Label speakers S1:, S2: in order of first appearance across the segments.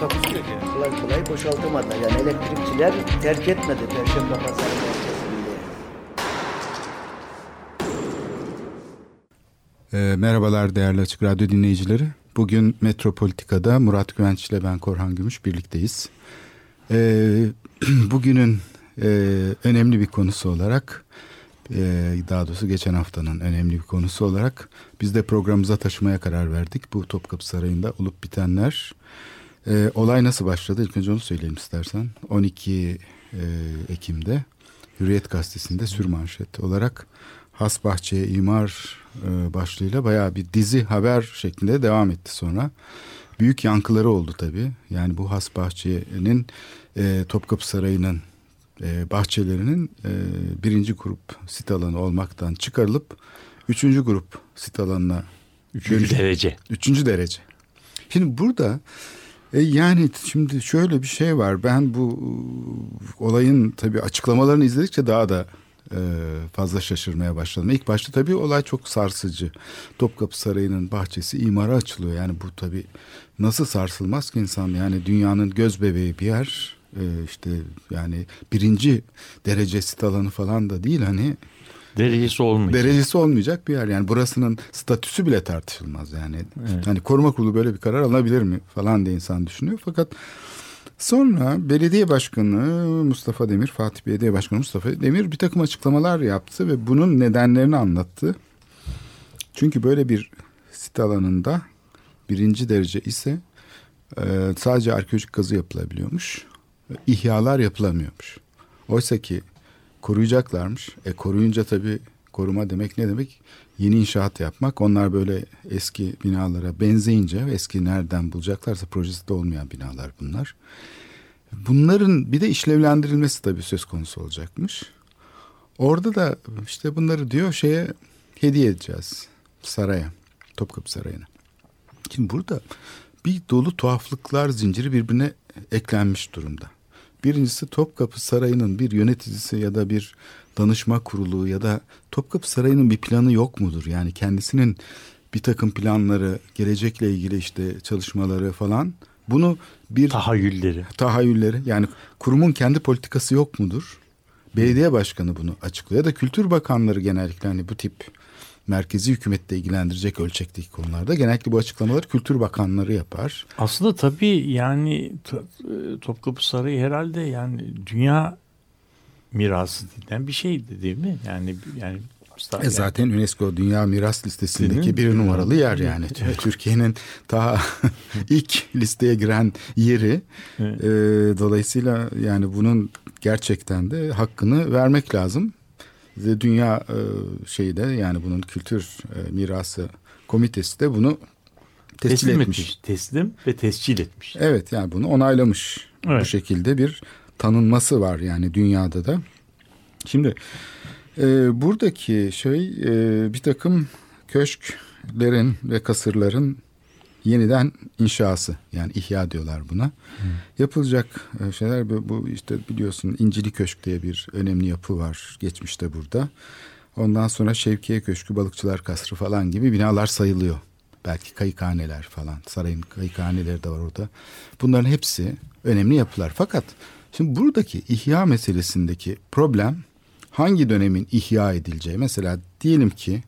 S1: Takusu yok yani.
S2: kolay kolay boşaltamadı. Yani elektrikçiler terk etmedi Perşembe Pazarı merkezinde.
S3: E, merhabalar değerli Açık Radyo dinleyicileri. Bugün Metropolitika'da Murat Güvenç ile ben Korhan Gümüş birlikteyiz. E, bugünün e, önemli bir konusu olarak, e, daha doğrusu geçen haftanın önemli bir konusu olarak biz de programımıza taşımaya karar verdik. Bu Topkapı Sarayı'nda olup bitenler. E, olay nasıl başladı? İlk önce onu söyleyeyim istersen. 12 e, Ekim'de Hürriyet Gazetesi'nde sürmanşet olarak Hasbahçe'ye imar e, başlığıyla bayağı bir dizi haber şeklinde devam etti sonra. Büyük yankıları oldu tabii. Yani bu Hasbahçe'nin e, Topkapı Sarayı'nın e, bahçelerinin e, birinci grup sit alanı olmaktan çıkarılıp üçüncü grup sit alanına
S4: Üçüncü
S3: dönüş-
S4: derece.
S3: Üçüncü derece. Şimdi burada e, yani şimdi şöyle bir şey var. Ben bu e, olayın tabii açıklamalarını izledikçe daha da e, fazla şaşırmaya başladım. İlk başta tabii olay çok sarsıcı. Topkapı Sarayı'nın bahçesi imara açılıyor. Yani bu tabii nasıl sarsılmaz ki insan? Yani dünyanın göz bebeği bir yer. E, işte yani birinci derece sit alanı falan da değil hani
S4: Derecesi olmuyor.
S3: derecesi olmayacak bir yer. Yani burasının statüsü bile tartışılmaz yani. Hani koruma kurulu böyle bir karar alabilir mi falan diye insan düşünüyor. Fakat sonra belediye başkanı Mustafa Demir, Fatih Belediye Başkanı Mustafa Demir bir takım açıklamalar yaptı ve bunun nedenlerini anlattı. Çünkü böyle bir sit alanında birinci derece ise e, sadece arkeolojik kazı yapılabiliyormuş. İhyalar yapılamıyormuş. Oysa ki koruyacaklarmış. E koruyunca tabii koruma demek ne demek? Yeni inşaat yapmak. Onlar böyle eski binalara benzeyince eski nereden bulacaklarsa projesi de olmayan binalar bunlar. Bunların bir de işlevlendirilmesi tabii söz konusu olacakmış. Orada da işte bunları diyor şeye hediye edeceğiz saraya. Topkapı Sarayı'na. Şimdi burada bir dolu tuhaflıklar zinciri birbirine eklenmiş durumda. Birincisi Topkapı Sarayı'nın bir yöneticisi ya da bir danışma kurulu ya da Topkapı Sarayı'nın bir planı yok mudur? Yani kendisinin bir takım planları, gelecekle ilgili işte çalışmaları falan bunu bir
S4: Tahayyülleri.
S3: tahayyülleri yani kurumun kendi politikası yok mudur? Belediye başkanı bunu açıklıyor ya da kültür bakanları genellikle hani bu tip merkezi hükümette ilgilendirecek ölçekteki konularda genellikle bu açıklamaları kültür bakanları yapar.
S4: Aslında tabii yani e, Topkapı Sarayı herhalde yani dünya mirası denilen bir şeydi değil mi? Yani yani
S3: E zaten UNESCO Dünya Miras Listesi'ndeki bir numaralı yer yani. Türkiye'nin ta ilk listeye giren yeri.
S4: Evet.
S3: E, dolayısıyla yani bunun gerçekten de hakkını vermek lazım. Ve dünya e, şeyi de yani bunun kültür e, mirası komitesi de bunu tescil
S4: teslim
S3: etmiş.
S4: etmiş. Teslim ve tescil etmiş.
S3: Evet yani bunu onaylamış. Bu
S4: Evet.
S3: şekilde bir tanınması var yani dünyada da. Şimdi e, buradaki şey e, bir takım köşklerin ve kasırların yeniden inşası yani ihya diyorlar buna. Yapılacak e, şeyler bu, bu işte biliyorsun İncili Köşk diye bir önemli yapı var geçmişte burada. Ondan sonra Şevkiye Köşkü, Balıkçılar Kasrı falan gibi binalar sayılıyor. Belki kayıkhaneler falan. Sarayın kayıkhaneleri de var orada. Bunların hepsi önemli yapılar. Fakat şimdi buradaki ihya meselesindeki problem hangi dönemin ihya edileceği. Mesela diyelim ki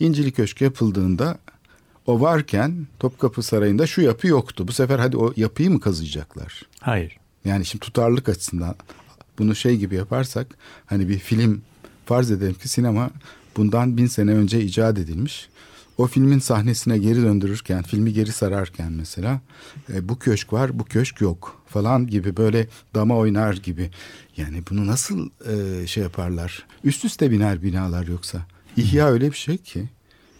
S3: İncili Köşk yapıldığında o varken Topkapı Sarayı'nda şu yapı yoktu. Bu sefer hadi o yapıyı mı kazıyacaklar?
S4: Hayır.
S3: Yani şimdi tutarlılık açısından bunu şey gibi yaparsak hani bir film farz edelim ki sinema bundan bin sene önce icat edilmiş. O filmin sahnesine geri döndürürken, filmi geri sararken mesela e, bu köşk var, bu köşk yok falan gibi böyle dama oynar gibi. Yani bunu nasıl e, şey yaparlar? Üst üste biner binalar yoksa. İhya öyle bir şey ki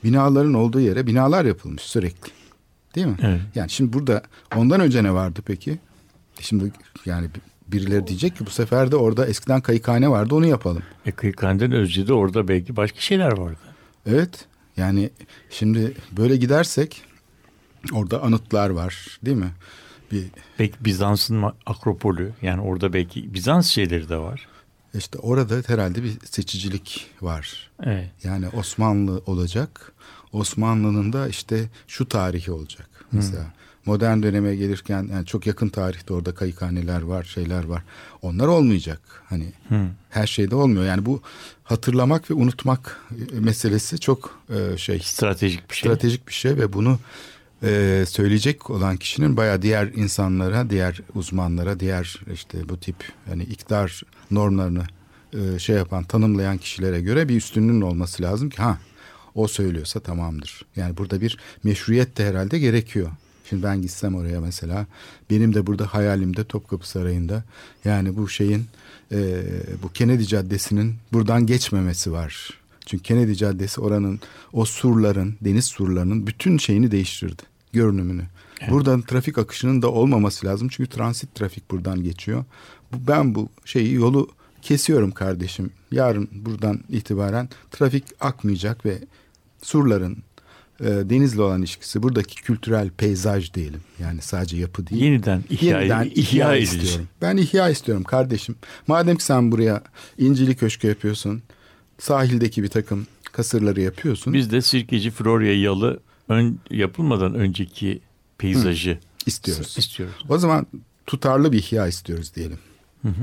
S3: binaların olduğu yere binalar yapılmış sürekli. Değil mi?
S4: Evet.
S3: Yani şimdi burada ondan önce ne vardı peki? Şimdi yani birileri diyecek ki bu sefer de orada eskiden kayıkhane vardı onu yapalım.
S4: E Kıyıkhaneden Özce'de orada belki başka şeyler vardı.
S3: Evet yani şimdi böyle gidersek orada anıtlar var değil mi? Bir
S4: Belki Bizans'ın Akropolü yani orada belki Bizans şeyleri de var.
S3: İşte orada herhalde bir seçicilik var.
S4: Evet.
S3: Yani Osmanlı olacak. Osmanlı'nın da işte şu tarihi olacak. Mesela modern döneme gelirken yani çok yakın tarihte orada kayıkhaneler var, şeyler var. Onlar olmayacak. Hani
S4: Hı.
S3: her şeyde olmuyor. Yani bu hatırlamak ve unutmak meselesi çok e, şey
S4: Stratejik bir şey.
S3: stratejik bir şey ve bunu e, söyleyecek olan kişinin bayağı diğer insanlara, diğer uzmanlara, diğer işte bu tip yani iktidar normlarını e, şey yapan, tanımlayan kişilere göre bir üstünlüğün olması lazım ki ha o söylüyorsa tamamdır. Yani burada bir meşruiyet de herhalde gerekiyor. Şimdi ben gitsem oraya mesela benim de burada hayalimde Topkapı Sarayı'nda yani bu şeyin e, bu Kennedy Caddesi'nin buradan geçmemesi var. Çünkü Kennedy Caddesi oranın o surların, deniz surlarının bütün şeyini değiştirdi. Görünümünü. Buradan trafik akışının da olmaması lazım. Çünkü transit trafik buradan geçiyor. Bu, ben bu şeyi yolu kesiyorum kardeşim. Yarın buradan itibaren trafik akmayacak ve surların e, denizle olan ilişkisi buradaki kültürel peyzaj diyelim. Yani sadece yapı değil.
S4: Yeniden ihya,
S3: Yeniden
S4: ihya,
S3: ihya istiyorum. Ben ihya istiyorum kardeşim. Madem ki sen buraya İncili Köşkü yapıyorsun, sahildeki bir takım kasırları yapıyorsun,
S4: Biz de Sirkeci Florya yalı ön, yapılmadan önceki peyzajı
S3: istiyoruz.
S4: istiyoruz.
S3: O zaman tutarlı bir ihya istiyoruz diyelim.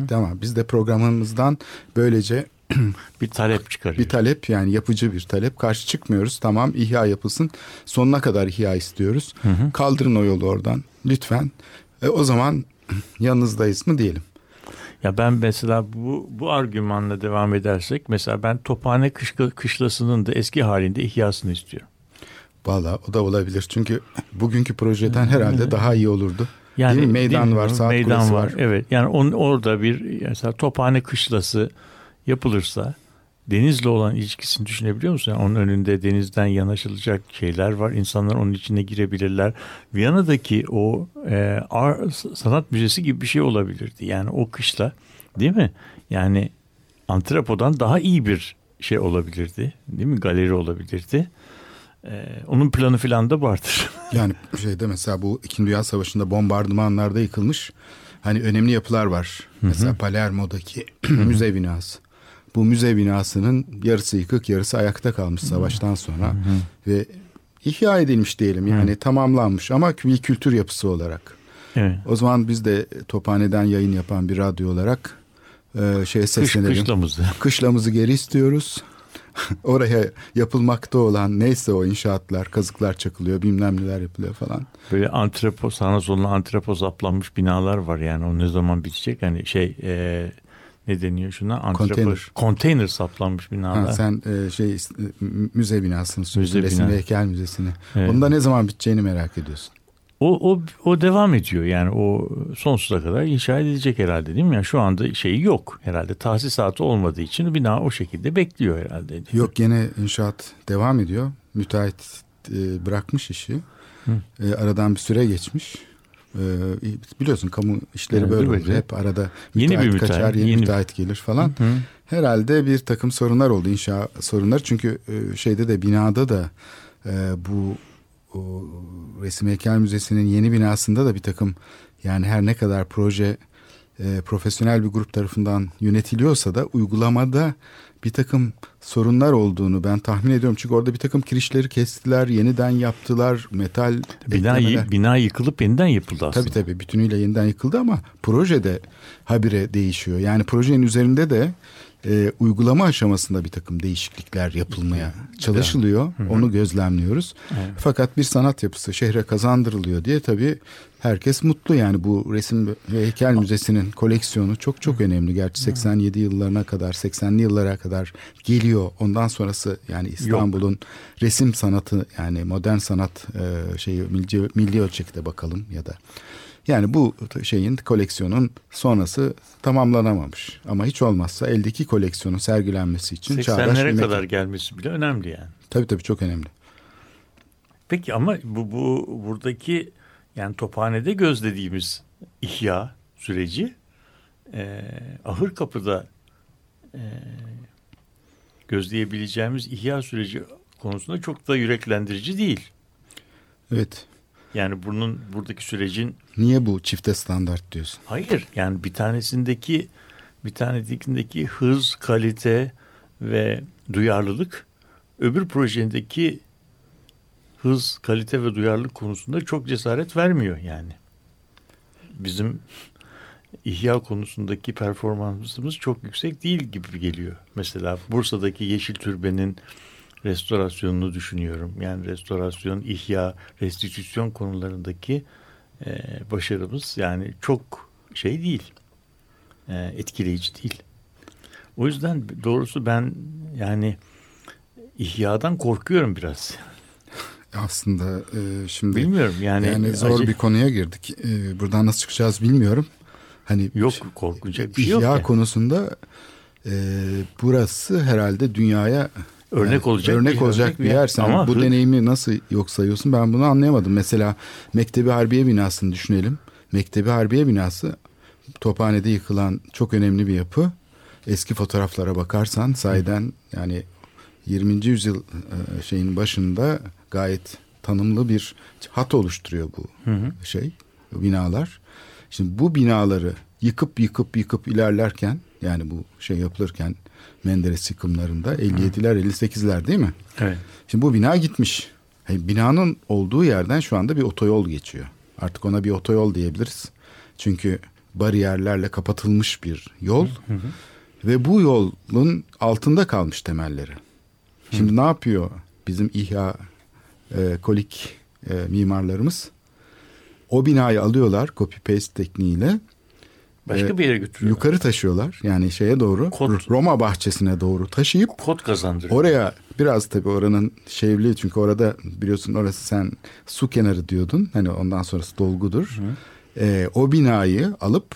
S3: Tamam. Biz de programımızdan böylece
S4: Bir talep çıkarıyor.
S3: bir talep yani yapıcı bir talep karşı çıkmıyoruz. Tamam ihya yapılsın. Sonuna kadar ihya istiyoruz. Kaldırın o yolu oradan lütfen. E, o zaman yanınızdayız mı diyelim.
S4: Ya ben mesela bu bu argümanla devam edersek mesela ben Tophane Kışla, Kışlası'nın da eski halinde ihyasını istiyorum.
S3: Valla o da olabilir. Çünkü bugünkü projeden herhalde daha iyi olurdu.
S4: Yani
S3: değil mi? Meydan
S4: değil mi?
S3: var, saat
S4: Meydan var.
S3: var.
S4: Evet. Yani on, orada bir mesela Tophane Kışlası yapılırsa denizle olan ilişkisini düşünebiliyor musun? Yani onun önünde denizden yanaşılacak şeyler var. İnsanlar onun içine girebilirler. Viyana'daki o e, ar- sanat müzesi gibi bir şey olabilirdi. Yani o kışla değil mi? Yani antrepodan daha iyi bir şey olabilirdi. Değil mi? Galeri olabilirdi. E, onun planı falan da vardır.
S3: Yani şeyde mesela bu İkinci Dünya Savaşı'nda bombardımanlarda yıkılmış hani önemli yapılar var. Mesela Palermo'daki müze binası. Bu müze binasının yarısı yıkık yarısı ayakta kalmış savaştan sonra ve ihya edilmiş diyelim yani tamamlanmış ama bir kültür yapısı olarak.
S4: evet.
S3: O zaman biz de Tophane'den yayın yapan bir radyo olarak e,
S4: Kış,
S3: seslenelim.
S4: kışlamızı.
S3: Kışlamızı geri istiyoruz. Oraya yapılmakta olan neyse o inşaatlar, kazıklar çakılıyor, bilmem neler yapılıyor falan.
S4: Böyle antrepo sağına soluna antrepo zaplanmış binalar var yani o ne zaman bitecek hani şey e, ne deniyor şuna antrepo
S3: Konteyner.
S4: konteyner saplanmış binalar.
S3: Ha, sen e, şey müze binasını söylüyorsun,
S4: Müze
S3: resim
S4: bina.
S3: ve heykel müzesini.
S4: Evet.
S3: Onda ne zaman biteceğini merak ediyorsun.
S4: O, o o devam ediyor yani o sonsuza kadar inşa edilecek herhalde değil mi? Yani şu anda şeyi yok herhalde tahsisatı olmadığı için bina o şekilde bekliyor herhalde. değil mi?
S3: Yok gene inşaat devam ediyor. Müteahhit e, bırakmış işi. E, aradan bir süre geçmiş. E, biliyorsun kamu işleri
S4: Evet,
S3: böyle olur. Hep arada
S4: Yeni bir
S3: müteahhit
S4: müteahhit,
S3: kaçar, yeni,
S4: yeni-
S3: müteahhit gelir falan.
S4: Hı.
S3: Herhalde bir takım sorunlar oldu inşa sorunları. Çünkü e, şeyde de binada da e, bu o, Resim Heykel Müzesi'nin yeni binasında da bir takım yani her ne kadar proje e, profesyonel bir grup tarafından yönetiliyorsa da uygulamada bir takım sorunlar olduğunu ben tahmin ediyorum. Çünkü orada bir takım kirişleri kestiler, yeniden yaptılar, metal
S4: Bina,
S3: eklemeler.
S4: bina yıkılıp yeniden yapıldı aslında.
S3: Tabii tabii bütünüyle yeniden yıkıldı ama projede habire değişiyor. Yani projenin üzerinde de e, uygulama aşamasında bir takım değişiklikler yapılmaya çalışılıyor. Onu gözlemliyoruz. Fakat bir sanat yapısı şehre kazandırılıyor diye tabii herkes mutlu. Yani bu resim ve heykel müzesinin koleksiyonu çok çok önemli. Gerçi 87 yıllarına kadar 80'li yıllara kadar geliyor. Ondan sonrası yani İstanbul'un resim sanatı yani modern sanat e, şeyi milli, milli ölçekte bakalım ya da yani bu şeyin koleksiyonun sonrası tamamlanamamış. Ama hiç olmazsa eldeki koleksiyonun sergilenmesi için çağdaş bir
S4: 80'lere
S3: mekan.
S4: kadar gelmesi bile önemli yani.
S3: Tabii tabii çok önemli.
S4: Peki ama bu, bu buradaki yani tophanede gözlediğimiz ihya süreci e, ahır kapıda e, gözleyebileceğimiz ihya süreci konusunda çok da yüreklendirici değil.
S3: Evet.
S4: Yani bunun buradaki sürecin
S3: Niye bu çifte standart diyorsun?
S4: hayır yani bir tanesindeki bir tanesindeki hız, kalite ve duyarlılık öbür projedeki hız, kalite ve duyarlılık konusunda çok cesaret vermiyor yani. Bizim ihya konusundaki performansımız çok yüksek değil gibi geliyor. Mesela Bursa'daki Yeşil Türbe'nin restorasyonunu düşünüyorum. Yani restorasyon, ihya, restitüsyon konularındaki e, başarımız yani çok şey değil. E, etkileyici değil. O yüzden doğrusu ben yani ihyadan korkuyorum biraz.
S3: Aslında e, şimdi
S4: Bilmiyorum yani.
S3: yani, zor
S4: acı-
S3: bir konuya girdik. E, buradan nasıl çıkacağız bilmiyorum. Hani
S4: Yok korkunacak bir şey yok.
S3: ihya
S4: yani.
S3: konusunda e, burası herhalde dünyaya
S4: Örnek
S3: yani
S4: olacak
S3: örnek
S4: bir-
S3: olacak
S4: örnek
S3: bir yer. Sen
S4: Ama
S3: bu
S4: hı-
S3: deneyimi nasıl yok sayıyorsun? Ben bunu anlayamadım. Mesela Mektebi Harbiye binasını düşünelim. Mektebi Harbiye binası Tophane'de yıkılan çok önemli bir yapı. Eski fotoğraflara bakarsan sahiden yani 20. yüzyıl e, şeyin başında gayet tanımlı bir hat oluşturuyor bu
S4: Hı hı.
S3: şey binalar. Şimdi bu binaları yıkıp yıkıp yıkıp ilerlerken yani bu şey yapılırken Menderes yıkımlarında 57'ler 58'ler değil mi?
S4: Evet.
S3: Şimdi bu bina gitmiş. Yani binanın olduğu yerden şu anda bir otoyol geçiyor. Artık ona bir otoyol diyebiliriz. Çünkü bariyerlerle kapatılmış bir yol ve bu yolun altında kalmış temelleri. Şimdi ne yapıyor bizim İHA e, kolik e, mimarlarımız? O binayı alıyorlar copy paste tekniğiyle
S4: Başka
S3: Ee,
S4: bir yere götürüyor.
S3: yukarı taşıyorlar. Yani şeye doğru
S4: Kod-
S3: Roma bahçesine doğru taşıyıp
S4: Kod kazandırıyor.
S3: Oraya biraz tabii oranın şevli çünkü orada biliyorsun orası sen su kenarı diyordun. Hani ondan sonrası dolgudur. Ee, o binayı alıp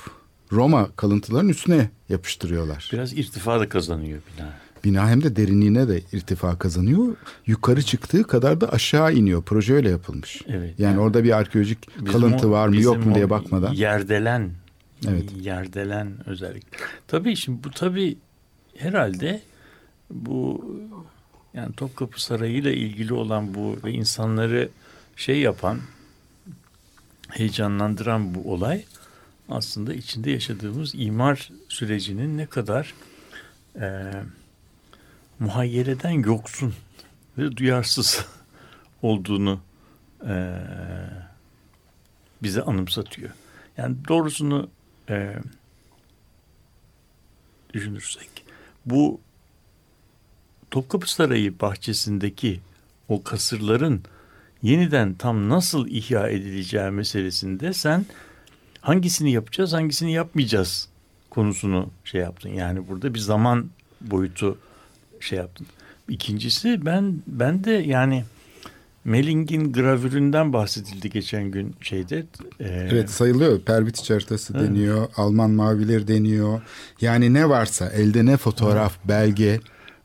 S3: Roma kalıntılarının üstüne yapıştırıyorlar.
S4: Biraz irtifa da kazanıyor bina.
S3: Bina hem de derinliğine de irtifa kazanıyor. Yukarı çıktığı kadar da aşağı iniyor. Proje öyle yapılmış.
S4: Evet.
S3: Yani, orada bir arkeolojik kalıntı
S4: o-
S3: var mı yok mu diye bakmadan.
S4: Yerdelen.
S3: Evet.
S4: Yerdelen özellik. Tabii şimdi bu tabii herhalde bu yani Topkapı Sarayı ile ilgili olan bu ve insanları şey yapan heyecanlandıran bu olay aslında içinde yaşadığımız imar sürecinin ne kadar e, muhayyereden yoksun ve duyarsız olduğunu e, bize anımsatıyor. Yani doğrusunu e, düşünürsek bu Topkapı Sarayı bahçesindeki o kasırların yeniden tam nasıl ihya edileceği meselesinde sen hangisini yapacağız hangisini yapmayacağız konusunu şey yaptın. Yani burada bir zaman boyutu şey yaptın. İkincisi ben ben de yani Melling'in gravüründen bahsedildi geçen gün şeyde. Ee,
S3: Evet sayılıyor. Pervitiç haritası
S4: Evet.
S3: deniyor. Alman mavileri deniyor. Yani ne varsa elde ne fotoğraf, belge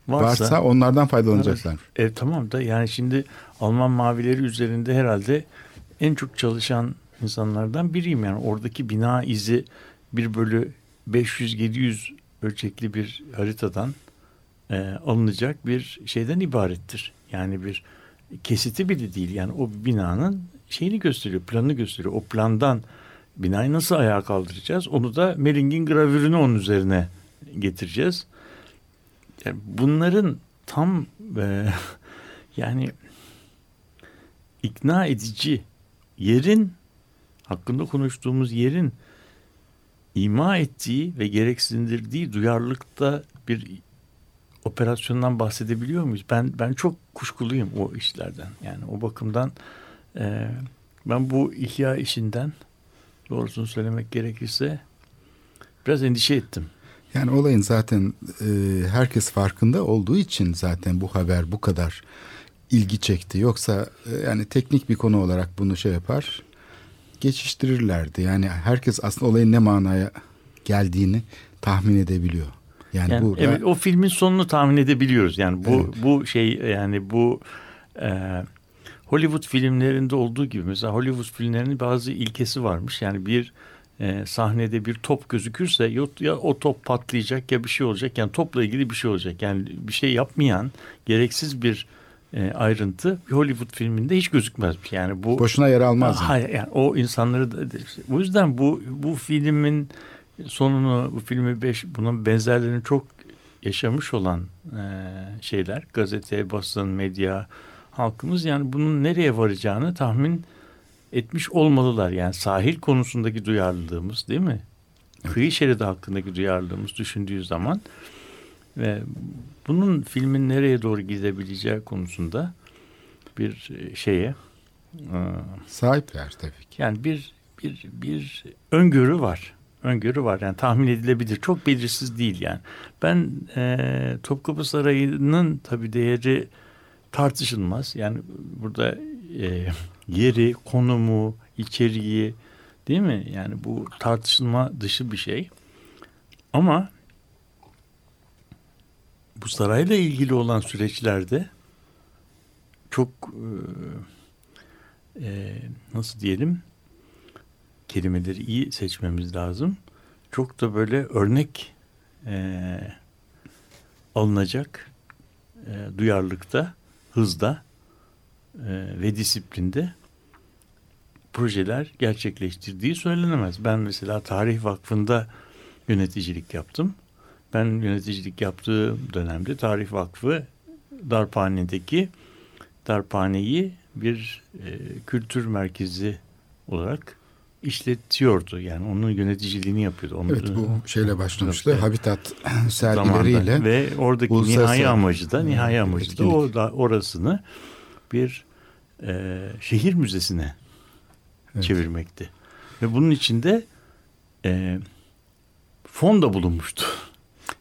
S3: varsa,
S4: Varsa-
S3: onlardan faydalanacaklar.
S4: E, tamam da yani şimdi Alman mavileri üzerinde herhalde en çok çalışan insanlardan biriyim. Yani oradaki bina izi bir bölü 500-700 ölçekli bir haritadan e, alınacak bir şeyden ibarettir. Yani bir kesiti bile değil. Yani o binanın şeyini gösteriyor, planını gösteriyor. O plandan binayı nasıl ayağa kaldıracağız? Onu da Melling'in gravürünü onun üzerine getireceğiz. Yani bunların tam e, yani ikna edici yerin hakkında konuştuğumuz yerin ima ettiği ve gereksindirdiği duyarlılıkta bir operasyondan bahsedebiliyor muyuz? Ben ben çok kuşkuluyum o işlerden. Yani o bakımdan e, ben bu ihya işinden doğrusunu söylemek gerekirse biraz endişe ettim.
S3: Yani olayın zaten e, herkes farkında olduğu için zaten bu haber bu kadar ilgi çekti. Yoksa e, yani teknik bir konu olarak bunu şey yapar geçiştirirlerdi. Yani herkes aslında olayın ne manaya geldiğini tahmin edebiliyor. Yani,
S4: Yani
S3: burada
S4: evet o filmin sonunu tahmin edebiliyoruz. Yani bu
S3: Evet.
S4: bu şey yani bu e, Hollywood filmlerinde olduğu gibi mesela Hollywood filmlerinin bazı ilkesi varmış. Yani bir e, sahnede bir top gözükürse ya, ya o top patlayacak ya bir şey olacak. Yani topla ilgili bir şey olacak. Yani bir şey yapmayan gereksiz bir e, ayrıntı bir Hollywood filminde hiç gözükmez. Yani bu
S3: Boşuna yer almaz.
S4: Hayır yani o insanları da, o yüzden bu bu filmin sonunu bu filmi beş bunun benzerlerini çok yaşamış olan e, şeyler gazete, basın, medya halkımız yani bunun nereye varacağını tahmin etmiş olmalılar. Yani sahil konusundaki duyarlılığımız değil mi? Kıyı şeridi hakkındaki duyarlılığımız düşündüğü zaman ve bunun filmin nereye doğru gidebileceği konusunda bir e, şeye e,
S3: Sahipler tabii ki.
S4: yani bir bir bir öngörü var. Öngörü var yani tahmin edilebilir. Çok belirsiz değil yani. Ben e, Topkapı Sarayı'nın tabii değeri tartışılmaz. Yani burada e, yeri, konumu, içeriği değil mi? Yani bu tartışılma dışı bir şey. Ama bu sarayla ilgili olan süreçlerde çok e, e, nasıl diyelim kelimeleri iyi seçmemiz lazım. Çok da böyle örnek e, alınacak e, duyarlılıkta, hızda e, ve disiplinde projeler gerçekleştirdiği söylenemez. Ben mesela Tarih Vakfı'nda yöneticilik yaptım. Ben yöneticilik yaptığım dönemde Tarih Vakfı Darphane'deki Darphane'yi bir e, kültür merkezi olarak işletiyordu. Yani onun yöneticiliğini yapıyordu. Onun,
S3: Evet bu şeyle başlamıştı.
S4: Evet.
S3: Habitat
S4: zamanda.
S3: sergileriyle.
S4: ve oradaki
S3: uluslararası
S4: nihai amacı da nihai amacı da
S3: etkinlik.
S4: o da orasını bir e, şehir müzesine
S3: Evet.
S4: çevirmekti. Ve bunun içinde e, fon da bulunmuştu.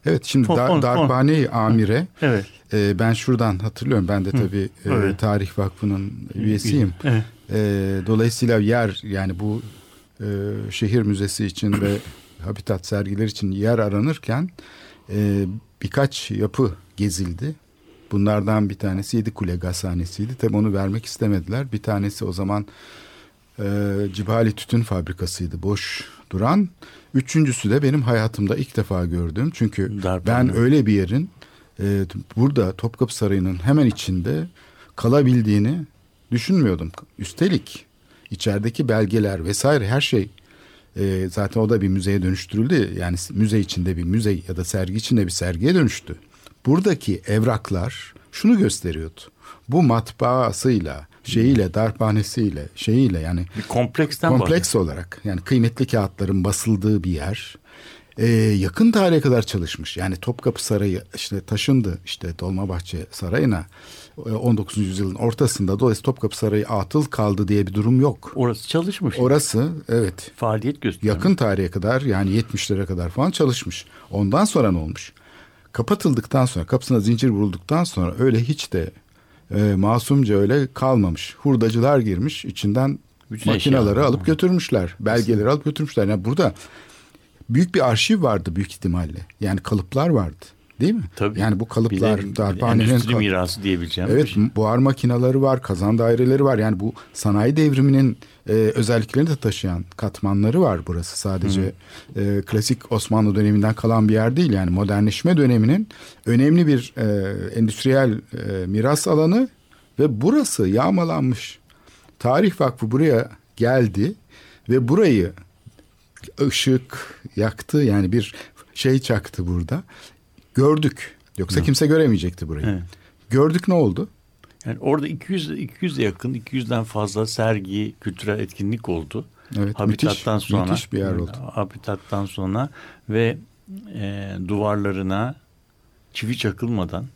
S3: Evet şimdi
S4: Fon-
S3: Dar-
S4: fon- fon.
S3: Darphane Amire
S4: Evet.
S3: e, ben şuradan hatırlıyorum. Ben de tabii e,
S4: evet.
S3: Tarih Vakfı'nın üyesiyim.
S4: Evet.
S3: E, dolayısıyla yer yani bu e, şehir müzesi için ve habitat sergiler için yer aranırken e, birkaç yapı gezildi. Bunlardan bir tanesi Yedikule Gazhanesi'ydi. Tabii onu vermek istemediler. Bir tanesi o zaman e, Cibali Tütün Fabrikası'ydı boş duran. Üçüncüsü de benim hayatımda ilk defa gördüğüm. Çünkü
S4: Darphane.
S3: ben öyle bir yerin e, burada Topkapı Sarayı'nın hemen içinde kalabildiğini düşünmüyordum. Üstelik içerideki belgeler vesaire her şey e, zaten o da bir müzeye dönüştürüldü. Yani müze içinde bir müze ya da sergi içinde bir sergiye dönüştü. Buradaki evraklar şunu gösteriyordu. Bu matbaasıyla, şeyiyle, darphanesiyle, şeyiyle yani
S4: Bir kompleksten
S3: kompleks olarak yani kıymetli kağıtların basıldığı bir yer. Ee, yakın tarihe kadar çalışmış. Yani Topkapı Sarayı işte taşındı işte Dolmabahçe Sarayı'na e, 19. yüzyılın ortasında. Dolayısıyla Topkapı Sarayı atıl kaldı diye bir durum yok.
S4: Orası çalışmış.
S3: Orası evet
S4: faaliyet gösteriyor.
S3: yakın tarihe kadar yani 70'lere kadar falan çalışmış. Ondan sonra ne olmuş? Kapatıldıktan sonra kapısına zincir vurulduktan sonra öyle hiç de e, masumca öyle kalmamış. Hurdacılar girmiş içinden
S4: Bütün eşyalar.
S3: alıp götürmüşler. Belgeleri alıp götürmüşler. Yani burada büyük bir arşiv vardı büyük ihtimalle. Yani kalıplar vardı. Değil mi?
S4: Tabii.
S3: Yani bu kalıplar
S4: Bir de-
S3: darphanenin
S4: endüstri
S3: kal-
S4: mirası diyebileceğim.
S3: Evet
S4: şey.
S3: buhar makineleri var, kazan daireleri var. Yani bu sanayi devriminin e, özelliklerini de taşıyan katmanları var burası. Sadece e, klasik Osmanlı döneminden kalan bir yer değil. Yani modernleşme döneminin önemli bir e, endüstriyel e, miras alanı ve burası yağmalanmış. Tarih Vakfı buraya geldi ve burayı ışık yaktı yani bir şey çaktı burada. Gördük. Yoksa kimse göremeyecekti burayı.
S4: Evet.
S3: Gördük ne oldu?
S4: Yani orada 200 200'e yakın 200'den fazla sergi, kültürel etkinlik oldu.
S3: Evet,
S4: Habitattan
S3: müthiş,
S4: sonra
S3: müthiş bir yer oldu.
S4: Habitattan sonra ve e, duvarlarına çivi çakılmadan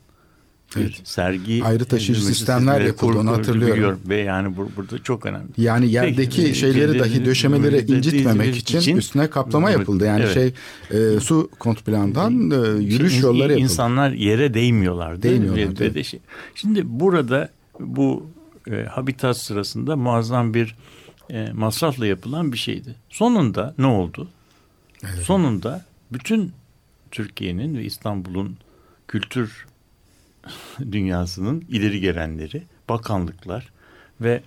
S3: Evet.
S4: sergi
S3: Ayrı taşıyıcı sistemler yapıldı, onu hatırlıyorum.
S4: biliyorum. Ve yani bu, burada çok önemli.
S3: Yani yerdeki
S4: Peki,
S3: şeyleri dahi
S4: de-
S3: incitmemek için,
S4: için-
S3: üstüne kaplama
S4: Evet,
S3: yapıldı. Yani
S4: evet.
S3: şey e, su kontplandan e, yürüyüş
S4: İn-
S3: yolları yapıldı.
S4: İnsanlar yere değmiyorlardı.
S3: Değmiyorlardı,
S4: Ve- ve
S3: evet.
S4: şey- Şimdi burada bu e, habitat sırasında muazzam bir e, masrafla yapılan bir şeydi. Sonunda ne oldu? Sonunda bütün Türkiye'nin ve İstanbul'un kültür dünyasının ileri gelenleri, bakanlıklar ve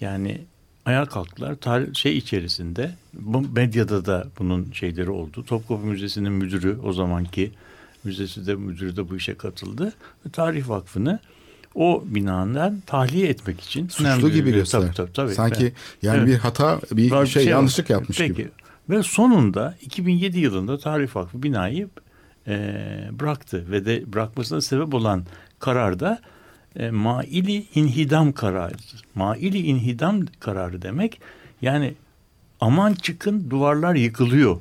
S4: yani ayağa kalktılar. Tarih, şey içerisinde bu medyada da bunun şeyleri oldu. Topkapı Müzesi'nin müdürü o zamanki müzesi de müdürü de bu işe katıldı. Ve Tarih Vakfı'nı o binandan tahliye etmek için
S3: Suçlu gibi göster.
S4: Tabii, tabii, tabii.
S3: Sanki yani
S4: Evet.
S3: bir hata, bir
S4: Var
S3: şey,
S4: var.
S3: yanlışlık yapmış
S4: Peki.
S3: gibi.
S4: Ve sonunda 2007 yılında Tarih Vakfı binayı e, bıraktı ve de bırakmasına sebep olan kararda e, maili inhidam kararı. Maili inhidam kararı demek yani aman çıkın duvarlar yıkılıyor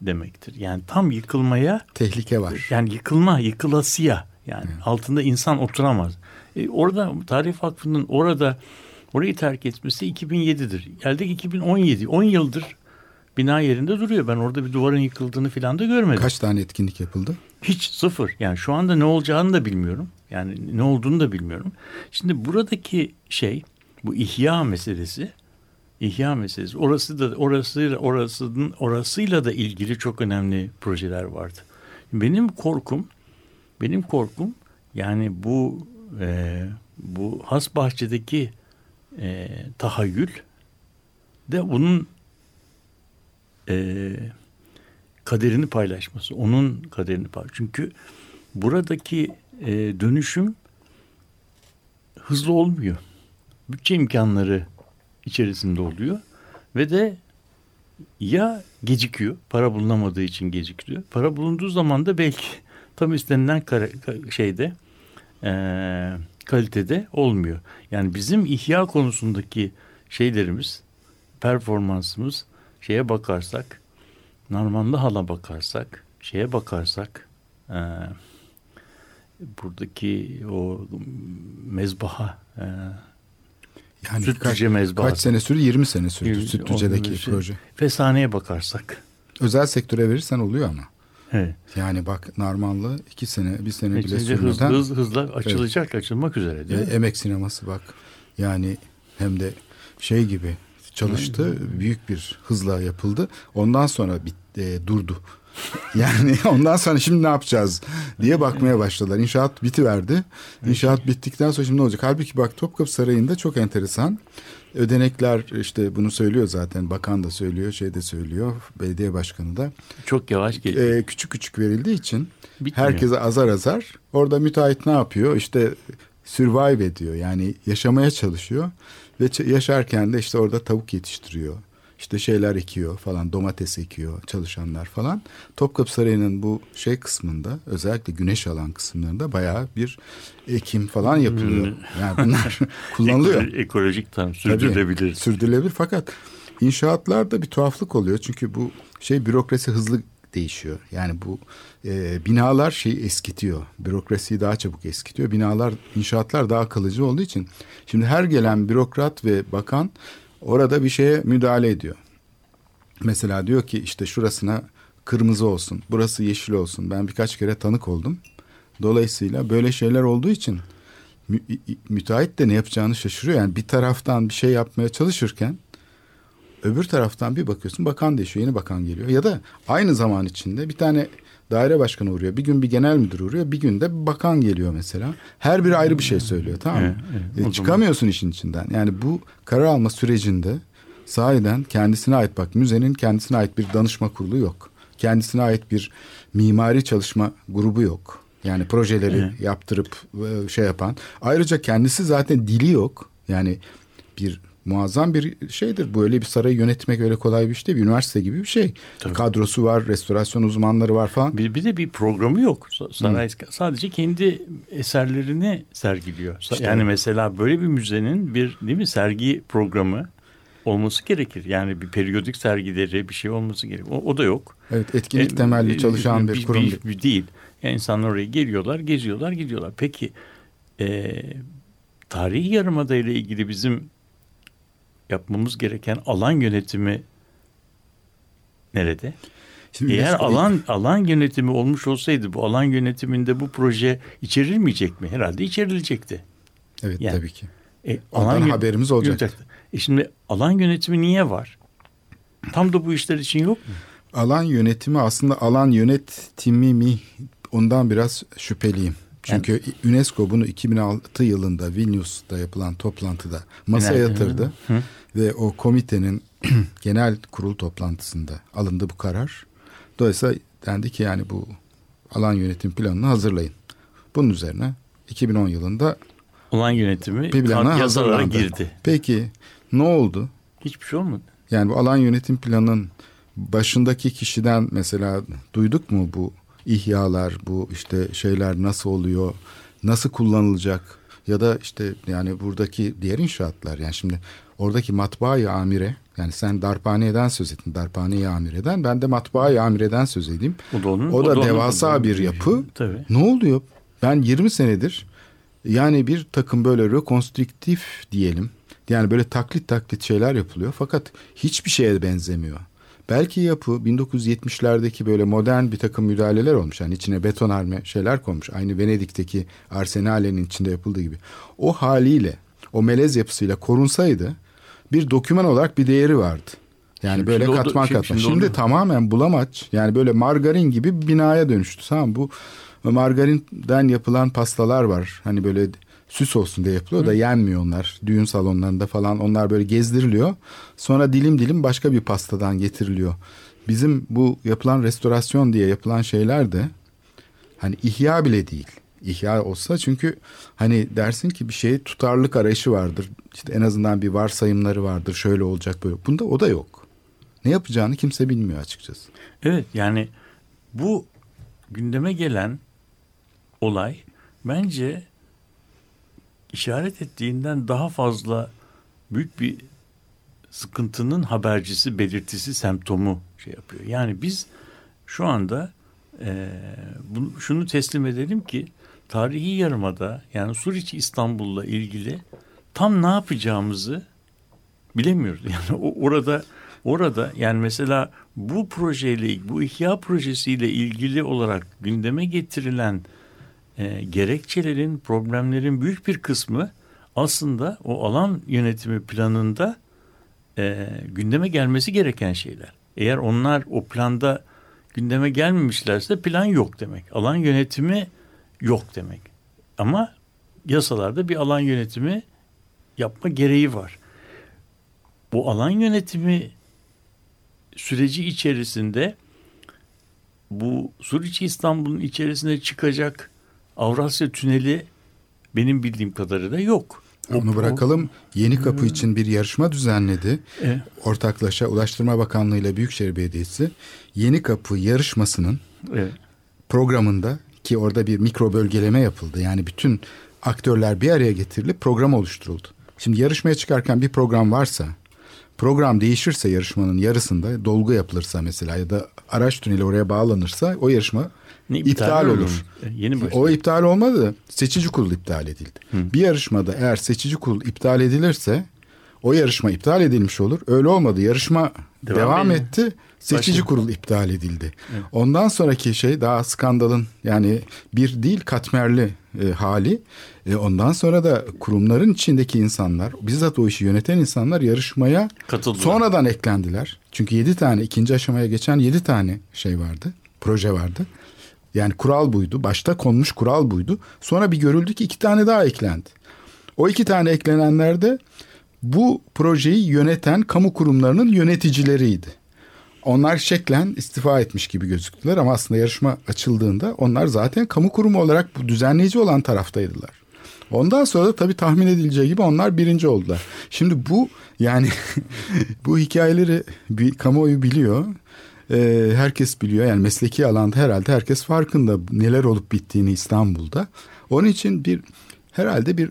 S4: demektir. Yani tam yıkılmaya
S3: Tehlike var.
S4: yani yıkılma, yıkılasıya yani altında insan oturamaz. E, orada Tarih Vakfı'nın orada orayı terk etmesi 2007'dir. Geldik 2017. 10 yıldır bina yerinde duruyor. Ben orada bir duvarın yıkıldığını falan da görmedim.
S3: Kaç tane etkinlik yapıldı?
S4: Hiç sıfır. Yani şu anda ne olacağını da bilmiyorum. Yani ne olduğunu da bilmiyorum. Şimdi buradaki şey bu ihya meselesi ihya meselesi. Orası da orasıyla orasının orasıyla da ilgili çok önemli projeler vardı. Benim korkum benim korkum yani bu e, bu has bahçedeki e, tahayyül de bunun e, kaderini paylaşması. Onun kaderini paylaşması. Çünkü buradaki e, dönüşüm hızlı olmuyor. Bütçe imkanları içerisinde oluyor ve de ya gecikiyor, para bulunamadığı için gecikiyor. Para bulunduğu zaman da belki tam istenilen şeyde e, kalitede olmuyor. Yani bizim ihya konusundaki şeylerimiz, performansımız şeye bakarsak, Narmanlı Hal'a bakarsak, şeye bakarsak, e, buradaki o mezbaha, e,
S3: Yani
S4: Sütlüce
S3: kaç,
S4: mezbahası.
S3: kaç sene sürdü? 20 sene sürdü
S4: Yirmi-
S3: Sütlüce'deki
S4: on-
S3: proje.
S4: Fesane'ye bakarsak.
S3: Özel sektöre verirsen oluyor ama.
S4: Evet.
S3: Yani bak Narmanlı iki sene, bir sene bile
S4: hızlı,
S3: sürmeden
S4: hızlı, hızlı açılacak, açılmak üzere değil
S3: e,
S4: mi?
S3: emek sineması bak. Yani hem de şey gibi çalıştı. Büyük bir hızla yapıldı. Ondan sonra bit, e, durdu. Yani ondan sonra şimdi ne yapacağız diye bakmaya başladılar. İnşaat bitiverdi. İnşaat bittikten sonra şimdi ne olacak? Halbuki bak Topkapı Sarayı'nda çok enteresan. Ödenekler işte bunu söylüyor zaten. Bakan da söylüyor, şey de söylüyor. Belediye başkanı da.
S4: Çok yavaş geliyor.
S3: Ee, küçük küçük verildiği için
S4: Bitmiyor.
S3: herkese azar azar. Orada müteahhit ne yapıyor? İşte survive ediyor. Yani yaşamaya çalışıyor. Ve yaşarken de işte orada tavuk yetiştiriyor. İşte şeyler ekiyor falan domates ekiyor çalışanlar falan. Topkapı Sarayı'nın bu şey kısmında özellikle güneş alan kısımlarında bayağı bir ekim falan yapılıyor. Yani bunlar kullanılıyor.
S4: Ekolo- Ekolojik tam
S3: Tabii,
S4: sürdürülebilir.
S3: Sürdürülebilir fakat inşaatlarda bir tuhaflık oluyor. Çünkü bu şey bürokrasi hızlı değişiyor. Yani bu e, binalar şeyi eskitiyor. Bürokrasiyi daha çabuk eskitiyor. Binalar, inşaatlar daha kalıcı olduğu için. Şimdi her gelen bürokrat ve bakan orada bir şeye müdahale ediyor. Mesela diyor ki işte şurasına kırmızı olsun, burası yeşil olsun. Ben birkaç kere tanık oldum. Dolayısıyla böyle şeyler olduğu için mü- müteahhit de ne yapacağını şaşırıyor. Yani bir taraftan bir şey yapmaya çalışırken öbür taraftan bir bakıyorsun bakan değişiyor. Yeni bakan geliyor. Ya da aynı zaman içinde bir tane daire başkanı uğruyor. Bir gün bir genel müdür uğruyor. Bir gün de bir bakan geliyor mesela. Her biri ayrı bir şey söylüyor tamam mı?
S4: Evet, evet.
S3: E,
S4: O zaman-
S3: çıkamıyorsun işin içinden. Yani bu karar alma sürecinde sahiden kendisine ait bak müzenin kendisine ait bir danışma kurulu yok. Kendisine ait bir mimari çalışma grubu yok. Yani projeleri
S4: Evet.
S3: yaptırıp e, şey yapan. Ayrıca kendisi zaten dili yok. Yani bir muazzam bir şeydir. Böyle bir sarayı yönetmek öyle kolay bir iş değil. Bir üniversite gibi bir şey.
S4: Tabii.
S3: Kadrosu var, restorasyon uzmanları var falan.
S4: Bir, bir de bir programı yok. Sa- Saray sadece kendi eserlerini sergiliyor.
S3: İşte.
S4: yani mesela böyle bir müzenin bir değil mi sergi programı olması gerekir. Yani bir periyodik sergileri bir şey olması gerekir. O, o da yok.
S3: Evet, etkinlik
S4: E,
S3: temelli
S4: e,
S3: çalışan bir kurum. değil.
S4: bir değil. Yani insanlar oraya geliyorlar, geziyorlar, gidiyorlar. Peki e, tarihi yarımada ile ilgili bizim yapmamız gereken alan yönetimi nerede?
S3: Şimdi
S4: Eğer alan alan yönetimi olmuş olsaydı bu alan yönetiminde bu proje içerilmeyecek mi? Herhalde içerilecekti.
S3: Evet
S4: Yani-
S3: tabii ki.
S4: E,
S3: Ondan
S4: yö-
S3: haberimiz olacaktı.
S4: E şimdi alan yönetimi niye var? Tam da bu işler için yok mu?
S3: Alan yönetimi aslında alan yönetimi mi ondan biraz şüpheliyim. Çünkü UNESCO bunu 2006 yılında Vilnius'ta yapılan toplantıda masaya yatırdı.
S4: Hı.
S3: Ve o komitenin genel kurul toplantısında alındı bu karar. Dolayısıyla dendi ki yani bu alan yönetim planını hazırlayın. Bunun üzerine 2010 yılında
S4: Olan yönetimi
S3: bir plana hazırlandı.
S4: girdi.
S3: Peki ne oldu?
S4: Hiçbir şey olmadı.
S3: Yani bu alan yönetim planının başındaki kişiden mesela duyduk mu bu ihyalar, bu işte şeyler nasıl oluyor, nasıl kullanılacak ya da işte yani buradaki diğer inşaatlar yani şimdi oradaki matbaa-i amire yani sen darphaneden söz ettin darphane-i amireden ben de matbaa-i amireden söz edeyim.
S4: O da onun.
S3: O da
S4: onun-
S3: devasa
S4: o da-
S3: bir yapı.
S4: Tabii.
S3: Ne oluyor? Ben 20 senedir yani bir takım böyle rekonstrüktif diyelim. Yani böyle taklit taklit şeyler yapılıyor fakat hiçbir şeye benzemiyor. Belki yapı 1970'lerdeki böyle modern bir takım müdahaleler olmuş. Yani içine betonarme şeyler konmuş. Aynı Venedik'teki Arsenale'nin içinde yapıldığı gibi. O haliyle, o melez yapısıyla korunsaydı bir doküman olarak bir değeri vardı. Yani
S4: Şimdi-
S3: böyle
S4: şimdi
S3: katman
S4: şimdi-
S3: katman.
S4: şimdi
S3: Şimdi,
S4: onu-
S3: tamamen bulamaç. Yani böyle margarin gibi binaya dönüştü. Tamam bu margarinden yapılan pastalar var. Hani böyle süs olsun diye yapılıyor da yenmiyor onlar. Düğün salonlarında falan onlar böyle gezdiriliyor. Sonra dilim dilim başka bir pastadan getiriliyor. Bizim bu yapılan restorasyon diye yapılan şeyler de hani ihya bile değil. İhya olsa çünkü hani dersin ki bir şeye tutarlılık arayışı vardır. İşte en azından bir varsayımları vardır. Şöyle olacak böyle. Bunda o da yok. Ne yapacağını kimse bilmiyor açıkçası.
S4: Evet yani bu gündeme gelen olay bence işaret ettiğinden daha fazla büyük bir sıkıntının habercisi, belirtisi, semptomu şey yapıyor. Yani biz şu anda e, bunu, şunu teslim edelim ki tarihi yarımada yani Suriçi İstanbul'la ilgili tam ne yapacağımızı bilemiyoruz. Yani orada orada yani mesela bu projeyle bu ihya projesiyle ilgili olarak gündeme getirilen e, gerekçelerin problemlerin büyük bir kısmı aslında o alan yönetimi planında e, gündeme gelmesi gereken şeyler. Eğer onlar o planda gündeme gelmemişlerse plan yok demek. Alan yönetimi yok demek. Ama yasalarda bir alan yönetimi yapma gereği var. Bu alan yönetimi süreci içerisinde bu Suriçi İstanbul'un içerisine çıkacak Avrasya Tüneli benim bildiğim kadarıyla yok.
S3: Onu bırakalım. Yeni Kapı için bir yarışma düzenledi.
S4: Evet.
S3: Ortaklaşa Ulaştırma Bakanlığı ile Büyükşehir Belediyesi Yeni Kapı yarışmasının
S4: Evet.
S3: programında ki orada bir mikro bölgeleme yapıldı. Yani bütün aktörler bir araya getirilip program oluşturuldu. Şimdi yarışmaya çıkarken bir program varsa program değişirse yarışmanın yarısında dolgu yapılırsa mesela ya da araç tüneli oraya bağlanırsa o yarışma
S4: Ne,
S3: iptal
S4: mi
S3: olur.
S4: E, Yeni başladı.
S3: O iptal olmadı seçici kurul iptal edildi. Bir yarışmada eğer seçici kurul iptal edilirse o yarışma iptal edilmiş olur. Öyle olmadı. Yarışma
S4: Devam
S3: devam, etti. Seçici
S4: Başladı.
S3: kurul iptal edildi. Ondan sonraki şey daha skandalın yani bir değil katmerli e, hali. E, ondan sonra da kurumların içindeki insanlar, bizzat o işi yöneten insanlar yarışmaya
S4: Katıldılar.
S3: sonradan eklendiler. Çünkü yedi tane ikinci aşamaya geçen yedi tane şey vardı. Proje vardı. Yani kural buydu. Başta konmuş kural buydu. Sonra bir görüldü ki iki tane daha eklendi. O iki tane eklenenler de bu projeyi yöneten kamu kurumlarının yöneticileriydi. Onlar şeklen istifa etmiş gibi gözüktüler ama aslında yarışma açıldığında onlar zaten kamu kurumu olarak bu düzenleyici olan taraftaydılar. Ondan sonra da tabii tahmin edileceği gibi onlar birinci oldular. Şimdi bu yani bu hikayeleri bir kamuoyu biliyor. Ee, herkes biliyor yani mesleki alanda herhalde herkes farkında neler olup bittiğini İstanbul'da. Onun için bir herhalde bir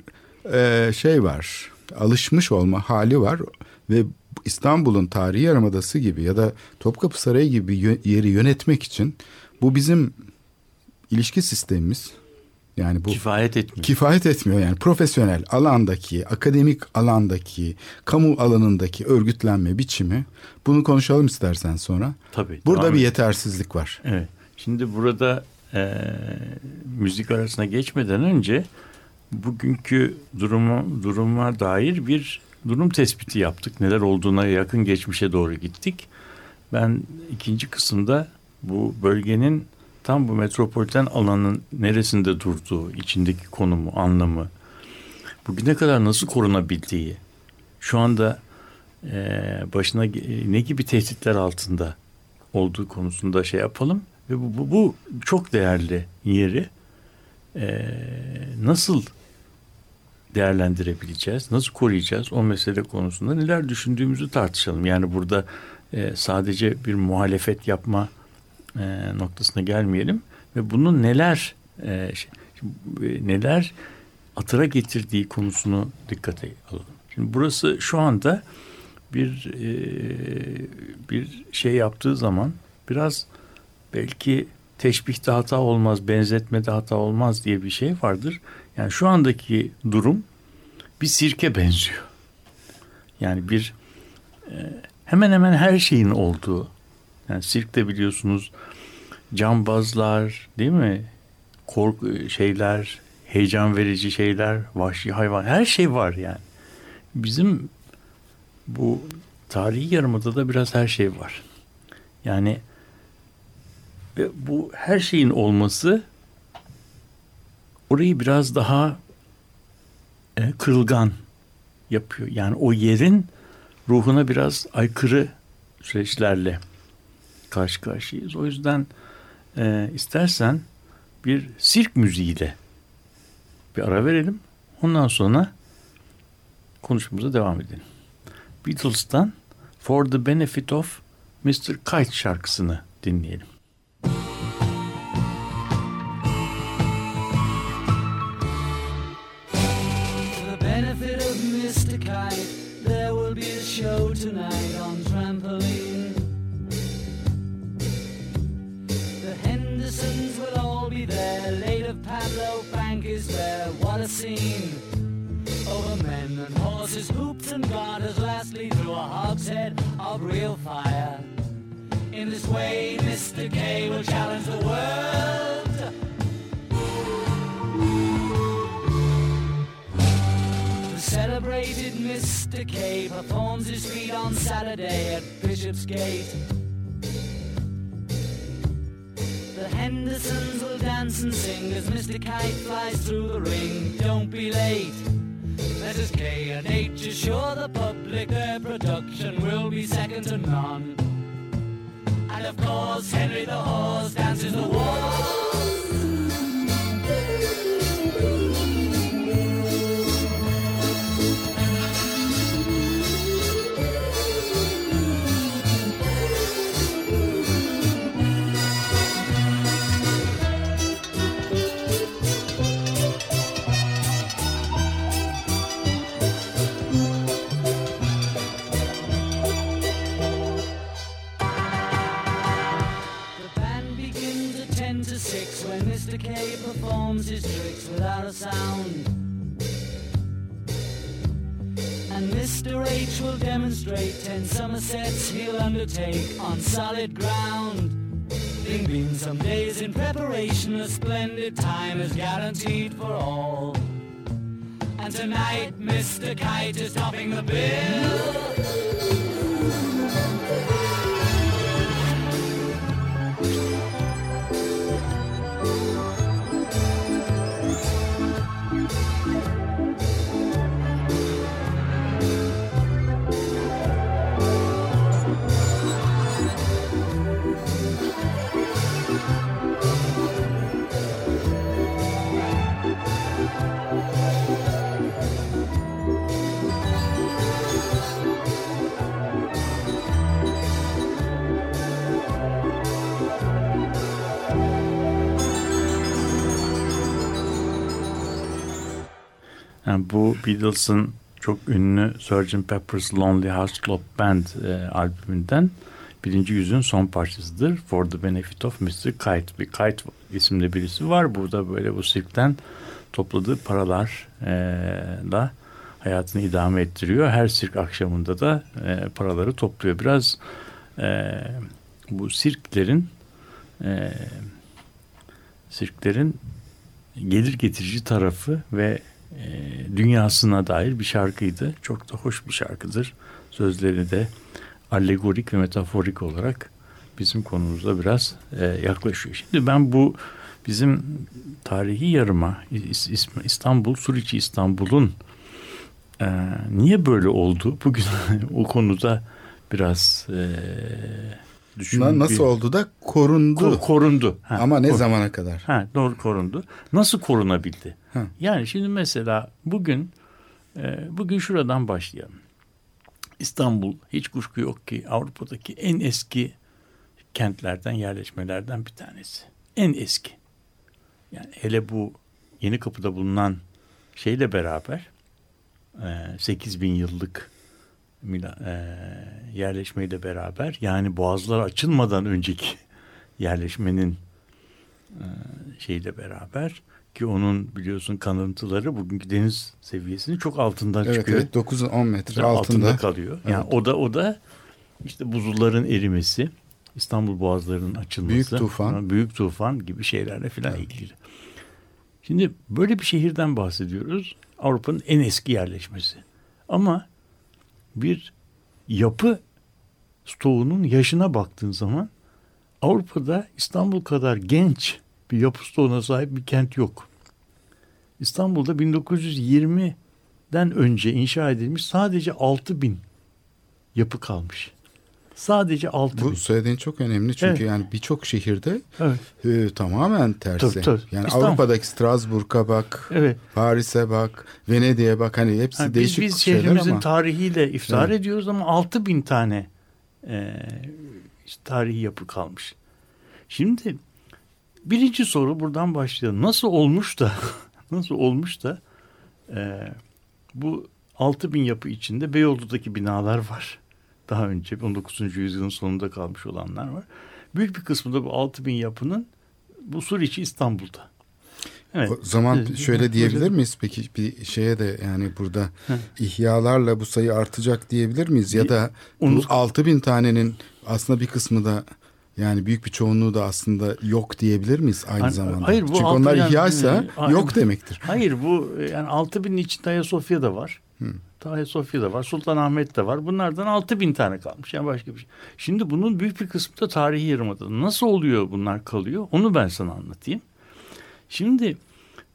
S3: e, şey var alışmış olma hali var ve İstanbul'un tarihi yarımadası gibi ya da Topkapı Sarayı gibi yö- yeri yönetmek için bu bizim ilişki sistemimiz yani bu
S4: Kifayet etmiyor.
S3: kifayet etmiyor yani profesyonel alandaki, akademik alandaki, kamu alanındaki örgütlenme biçimi bunu konuşalım istersen sonra.
S4: Tabii.
S3: Burada
S4: devam
S3: bir
S4: et.
S3: yetersizlik var.
S4: Evet. Şimdi burada e, müzik arasına geçmeden önce bugünkü duruma, duruma dair bir durum tespiti yaptık. Neler olduğuna yakın geçmişe doğru gittik. Ben ikinci kısımda bu bölgenin tam bu metropoliten alanın neresinde durduğu, içindeki konumu, anlamı, bugüne kadar nasıl korunabildiği, şu anda e, başına ne gibi tehditler altında olduğu konusunda şey yapalım ve bu, bu, bu çok değerli yeri e, nasıl değerlendirebileceğiz, nasıl koruyacağız o mesele konusunda neler düşündüğümüzü tartışalım. Yani burada e, sadece bir muhalefet yapma e, noktasına gelmeyelim ve bunun neler e, e, neler atıra getirdiği konusunu dikkate alalım. Şimdi burası şu anda bir e, bir şey yaptığı zaman biraz belki teşbihte hata olmaz, benzetmede hata olmaz diye bir şey vardır. Yani şu andaki durum bir sirke benziyor. Yani bir e, hemen hemen her şeyin olduğu. Yani sirkte biliyorsunuz cambazlar değil mi? Korku şeyler, heyecan verici şeyler, vahşi hayvan her şey var yani. Bizim bu tarihi yarımada da biraz her şey var. Yani ve bu her şeyin olması orayı biraz daha e, kırılgan yapıyor. Yani o yerin ruhuna biraz aykırı süreçlerle karşı karşıyayız. O yüzden e, istersen bir sirk müziğiyle bir ara verelim. Ondan sonra konuşmamıza devam edelim. Beatles'tan For the Benefit of Mr. Kite şarkısını dinleyelim. And garters. Lastly, through a hogshead of real fire. In this way, Mr. K will challenge the world. The celebrated Mr. K performs his feat on Saturday at Bishopsgate. The Hendersons will dance and sing as Mr. Kite flies through the ring. Don't be late. Letters K and H assure the public their production will be second to none. And of course, Henry the Horse dances the waltz. Performs his tricks without a sound. And Mr. H will demonstrate ten Somersets he'll undertake on solid ground. Bing bing, some days in preparation, a splendid time is guaranteed for all. And tonight, Mr. Kite is topping the bill. Yani bu Beatles'ın çok ünlü Sgt. Pepper's Lonely Hearts Club Band e, albümünden birinci yüzün son parçasıdır. For the Benefit of Mr. Kite. Bir Kite isimli birisi var. Burada böyle bu sirkten topladığı paralarla e, hayatını idame ettiriyor. Her sirk akşamında da e, paraları topluyor. Biraz e, bu sirklerin e, sirklerin gelir getirici tarafı ve e, dünyasına dair bir şarkıydı. Çok da hoş bir şarkıdır. Sözleri de alegorik ve metaforik olarak bizim konumuza biraz e, yaklaşıyor. Şimdi ben bu bizim tarihi yarıma İs- İs- İstanbul, Suriçi İstanbul'un e, niye böyle oldu? Bugün o konuda biraz e, düşün.
S3: Na- Nasıl
S4: bir-
S3: oldu da korundu.
S4: Ko- korundu. Ha,
S3: Ama ne
S4: kor-
S3: zamana kadar?
S4: Ha, doğru korundu. Nasıl korunabildi?
S3: Ha.
S4: Yani şimdi mesela bugün e, bugün şuradan başlayalım. İstanbul hiç kuşku yok ki Avrupa'daki en eski kentlerden, yerleşmelerden bir tanesi. En eski. Yani hele bu Yeni Kapı'da bulunan şeyle beraber e, 8 bin yıllık e, yerleşmeyle beraber yani boğazlar açılmadan önceki yerleşmenin e, şeyle beraber ki onun biliyorsun kanıntıları bugünkü deniz seviyesinin çok altından
S3: Evet
S4: çıkıyor.
S3: evet 9-10 metre
S4: altında.
S3: altında.
S4: kalıyor. Yani
S3: Evet.
S4: o da o da işte buzulların erimesi, İstanbul boğazlarının açılması,
S3: Büyük tufan.
S4: büyük tufan gibi şeylerle filan ilgili. Şimdi böyle bir şehirden bahsediyoruz. Avrupa'nın en eski yerleşmesi. Ama bir yapı stoğunun yaşına baktığın zaman Avrupa'da İstanbul kadar genç bir yapı stoğuna sahip bir kent yok. İstanbul'da 1920'den önce inşa edilmiş sadece 6 bin yapı kalmış. Sadece 6
S3: Bu söylediğin çok önemli çünkü
S4: Evet.
S3: yani birçok şehirde
S4: Evet.
S3: e, tamamen tersi.
S4: Tabii, tabii.
S3: Yani
S4: İstanbul.
S3: Avrupa'daki Strasbourg'a bak,
S4: Evet.
S3: Paris'e bak, Venedik'e bak hani hepsi
S4: Yani biz,
S3: değişik
S4: biz
S3: şeyler
S4: şehrimizin
S3: ama
S4: tarihiyle iftihar
S3: Evet.
S4: ediyoruz ama 6 bin tane e, işte tarihi yapı kalmış. Şimdi birinci soru buradan başlayalım. Nasıl olmuş da nasıl olmuş da e, bu 6 bin yapı içinde Beyoğlu'daki binalar var. Daha önce 19. yüzyılın sonunda kalmış olanlar var. Büyük bir kısmı da bu 6 bin yapının bu Suriçi İstanbul'da. Evet.
S3: o zaman
S4: Evet.
S3: şöyle diyebilir miyiz peki bir şeye de yani burada
S4: Hı.
S3: ihyalarla bu sayı artacak diyebilir miyiz ya da bu
S4: Onu-
S3: 6 bin tanenin aslında bir kısmı da yani büyük bir çoğunluğu da aslında yok diyebilir miyiz aynı
S4: Hayır,
S3: zamanda?
S4: hayır, bu
S3: Çünkü onlar
S4: yani-
S3: ihyaysa
S4: Aynen.
S3: yok demektir.
S4: Hayır bu yani 6 binin içinde Ayasofya da var. Ayasofya da var. Sultanahmet de var. Bunlardan 6 bin tane kalmış. Yani başka bir şey. Şimdi bunun büyük bir kısmı da tarihi yarımada. Nasıl oluyor bunlar kalıyor? Onu ben sana anlatayım. Şimdi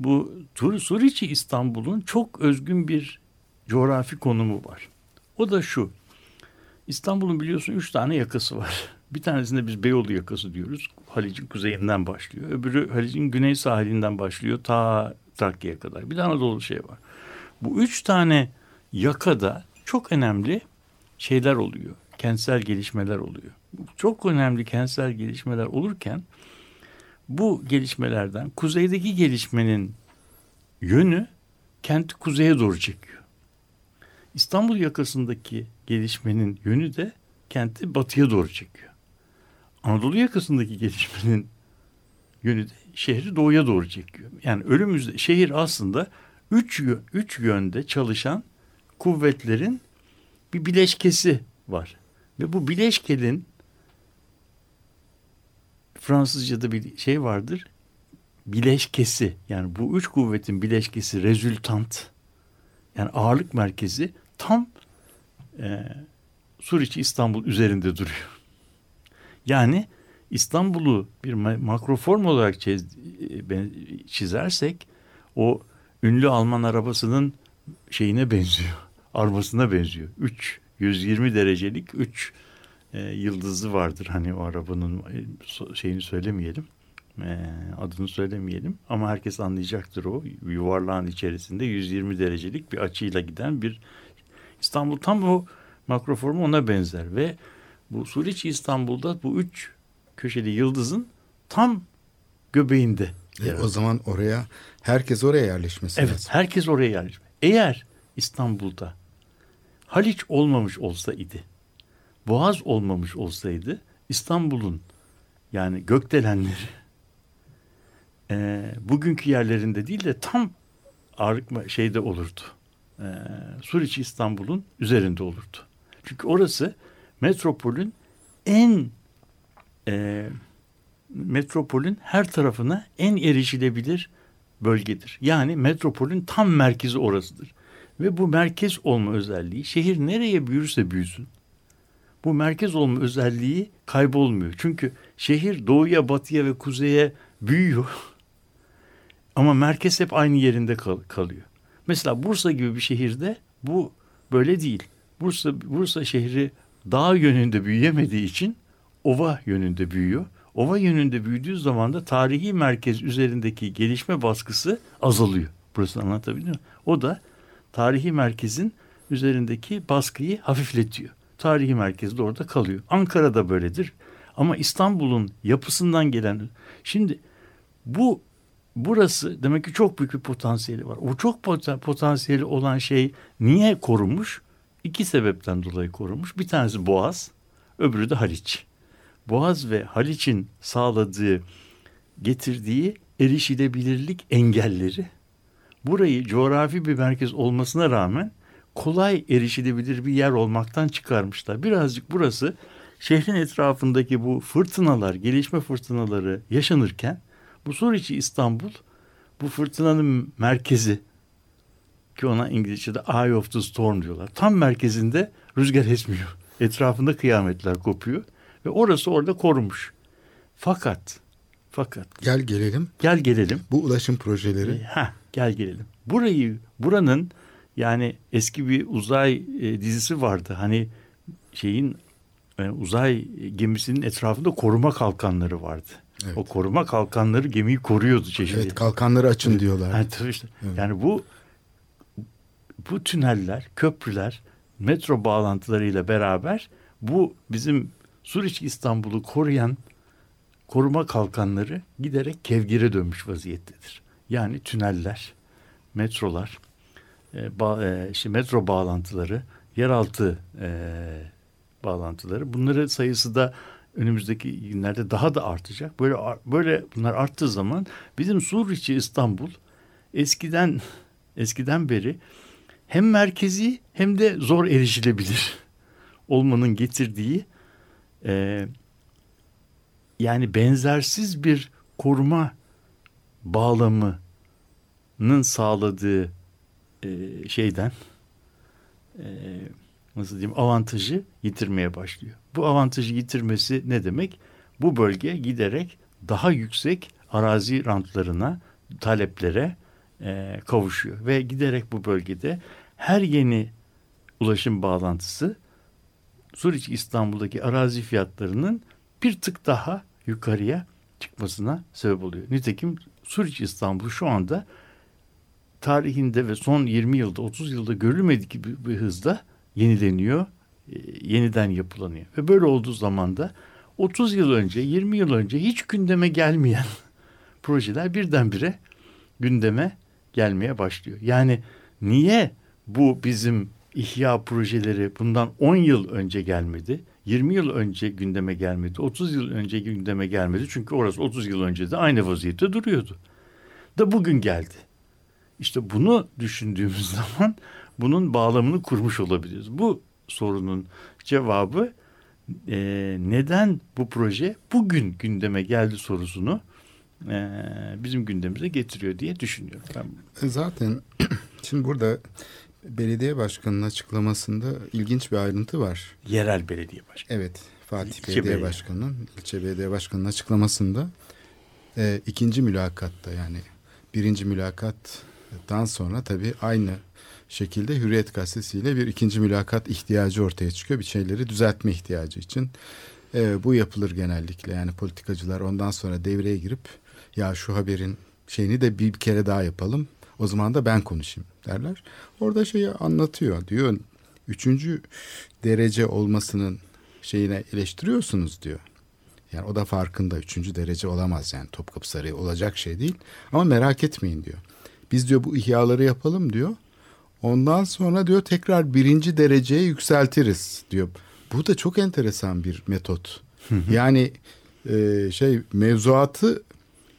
S4: bu Tur- Suriçi İstanbul'un çok özgün bir coğrafi konumu var. O da şu. İstanbul'un biliyorsun üç tane yakası var. Bir tanesinde biz Beyoğlu yakası diyoruz. Halic'in kuzeyinden başlıyor. Öbürü Halic'in güney sahilinden başlıyor ta Trakya'ya kadar. Bir de Anadolu şey var. Bu üç tane yakada çok önemli şeyler oluyor. Kentsel gelişmeler oluyor. Çok önemli kentsel gelişmeler olurken bu gelişmelerden kuzeydeki gelişmenin yönü kenti kuzeye doğru çekiyor. İstanbul yakasındaki gelişmenin yönü de kenti batıya doğru çekiyor. Anadolu yakasındaki gelişmenin yönü de şehri doğuya doğru çekiyor. Yani önümüzde şehir aslında üç, üç yönde çalışan kuvvetlerin bir bileşkesi var. Ve bu bileşkenin Fransızca'da bir şey vardır. Bileşkesi yani bu üç kuvvetin bileşkesi rezültant yani ağırlık merkezi tam e, Suriçi İstanbul üzerinde duruyor. Yani İstanbul'u bir ma- makroform olarak çiz- e, çizersek o ünlü Alman arabasının şeyine benziyor. Arabasına benziyor. 3 120 derecelik 3 yıldızı vardır hani o arabanın e, şeyini söylemeyelim. E, adını söylemeyelim ama herkes anlayacaktır o yuvarlağın içerisinde 120 derecelik bir açıyla giden bir İstanbul tam o makroformu ona benzer ve bu Suriçi İstanbul'da bu üç köşeli yıldızın tam göbeğinde.
S3: E, o zaman oraya herkes oraya yerleşmesi
S4: Evet,
S3: lazım.
S4: herkes oraya yerleşme. Eğer İstanbul'da Haliç olmamış olsaydı, Boğaz olmamış olsaydı İstanbul'un yani gökdelenleri e, bugünkü yerlerinde değil de tam ağırlık ma- şeyde olurdu. E, Suriçi İstanbul'un üzerinde olurdu. Çünkü orası metropolün en e, metropolün her tarafına en erişilebilir bölgedir. Yani metropolün tam merkezi orasıdır. Ve bu merkez olma özelliği şehir nereye büyürse büyüsün bu merkez olma özelliği kaybolmuyor. Çünkü şehir doğuya, batıya ve kuzeye büyüyor. Ama merkez hep aynı yerinde kal- kalıyor. Mesela Bursa gibi bir şehirde bu böyle değil. Bursa Bursa şehri dağ yönünde büyüyemediği için ova yönünde büyüyor. Ova yönünde büyüdüğü zaman da tarihi merkez üzerindeki gelişme baskısı azalıyor. Burası anlatabildim mi? O da tarihi merkezin üzerindeki baskıyı hafifletiyor. Tarihi merkez de orada kalıyor. Ankara'da böyledir. Ama İstanbul'un yapısından gelen şimdi bu burası demek ki çok büyük bir potansiyeli var. O çok potansiyeli olan şey niye korunmuş? İki sebepten dolayı korunmuş. Bir tanesi Boğaz, öbürü de Haliç. Boğaz ve Haliç'in sağladığı, getirdiği erişilebilirlik engelleri burayı coğrafi bir merkez olmasına rağmen kolay erişilebilir bir yer olmaktan çıkarmışlar. Birazcık burası şehrin etrafındaki bu fırtınalar, gelişme fırtınaları yaşanırken bu Suriçi İstanbul bu fırtınanın merkezi ki ona İngilizce'de Eye of the Storm diyorlar. Tam merkezinde rüzgar esmiyor. Etrafında kıyametler kopuyor ve orası orada korunmuş. Fakat fakat
S3: Gel gelelim.
S4: gel gelelim.
S3: Bu ulaşım projeleri
S4: Ha gel gelelim. Burayı buranın yani eski bir uzay e, dizisi vardı. Hani şeyin e, uzay gemisinin etrafında koruma kalkanları vardı.
S3: Evet.
S4: O koruma kalkanları gemiyi koruyordu çeşitli.
S3: evet kalkanları açın diyorlar.
S4: Ha, tabii işte.
S3: Evet.
S4: Yani bu bu tüneller, köprüler, metro bağlantılarıyla beraber bu bizim Suriç İstanbul'u koruyan koruma kalkanları giderek kevgire dönmüş vaziyettedir. Yani tüneller, metrolar, e, ba- e, işte metro bağlantıları, yeraltı e, bağlantıları bunları sayısı da önümüzdeki günlerde daha da artacak. Böyle böyle bunlar arttığı zaman bizim Suriçi İstanbul eskiden eskiden beri hem merkezi hem de zor erişilebilir olmanın getirdiği e, yani benzersiz bir koruma bağlamının sağladığı e, şeyden e, nasıl diyeyim avantajı yitirmeye başlıyor. Bu avantajı yitirmesi ne demek? Bu bölge giderek daha yüksek arazi rantlarına, taleplere e, kavuşuyor ve giderek bu bölgede her yeni ulaşım bağlantısı Suriç İstanbul'daki arazi fiyatlarının bir tık daha yukarıya çıkmasına sebep oluyor. Nitekim Suriç İstanbul şu anda tarihinde ve son 20 yılda 30 yılda görülmedik gibi bir hızda yenileniyor, e, yeniden yapılanıyor. Ve böyle olduğu zaman da 30 yıl önce, 20 yıl önce hiç gündeme gelmeyen projeler birdenbire gündeme gelmeye başlıyor. Yani niye bu bizim ihya projeleri bundan 10 yıl önce gelmedi? 20 yıl önce gündeme gelmedi, 30 yıl önce gündeme gelmedi. Çünkü orası 30 yıl önce de aynı vaziyette duruyordu. Da bugün geldi. İşte bunu düşündüğümüz zaman bunun bağlamını kurmuş olabiliriz. Bu sorunun cevabı e, neden bu proje bugün gündeme geldi sorusunu e, bizim gündemimize getiriyor diye düşünüyorum. Ben,
S3: Zaten şimdi burada belediye başkanının açıklamasında ilginç bir ayrıntı var.
S4: yerel belediye başkanı.
S3: Evet Fatih
S4: İlçe
S3: Belediye
S4: belediye.
S3: Başkanı'nın, ilçe belediye başkanının açıklamasında e, ikinci mülakatta yani birinci mülakattan sonra tabii aynı şekilde Hürriyet Gazetesi'yle bir ikinci mülakat ihtiyacı ortaya çıkıyor. Bir şeyleri düzeltme ihtiyacı için. E, bu yapılır genellikle yani politikacılar ondan sonra devreye girip ya şu haberin şeyini de bir kere daha yapalım. O zaman da ben konuşayım derler. Orada şeyi anlatıyor diyor. Üçüncü derece olmasının şeyine eleştiriyorsunuz diyor. Yani o da farkında üçüncü derece olamaz yani Topkapı Sarayı olacak şey değil. Ama merak etmeyin diyor. Biz diyor bu ihyaları yapalım diyor. Ondan sonra diyor tekrar birinci dereceye yükseltiriz diyor. Bu da çok enteresan bir metot. Yani e, şey mevzuatı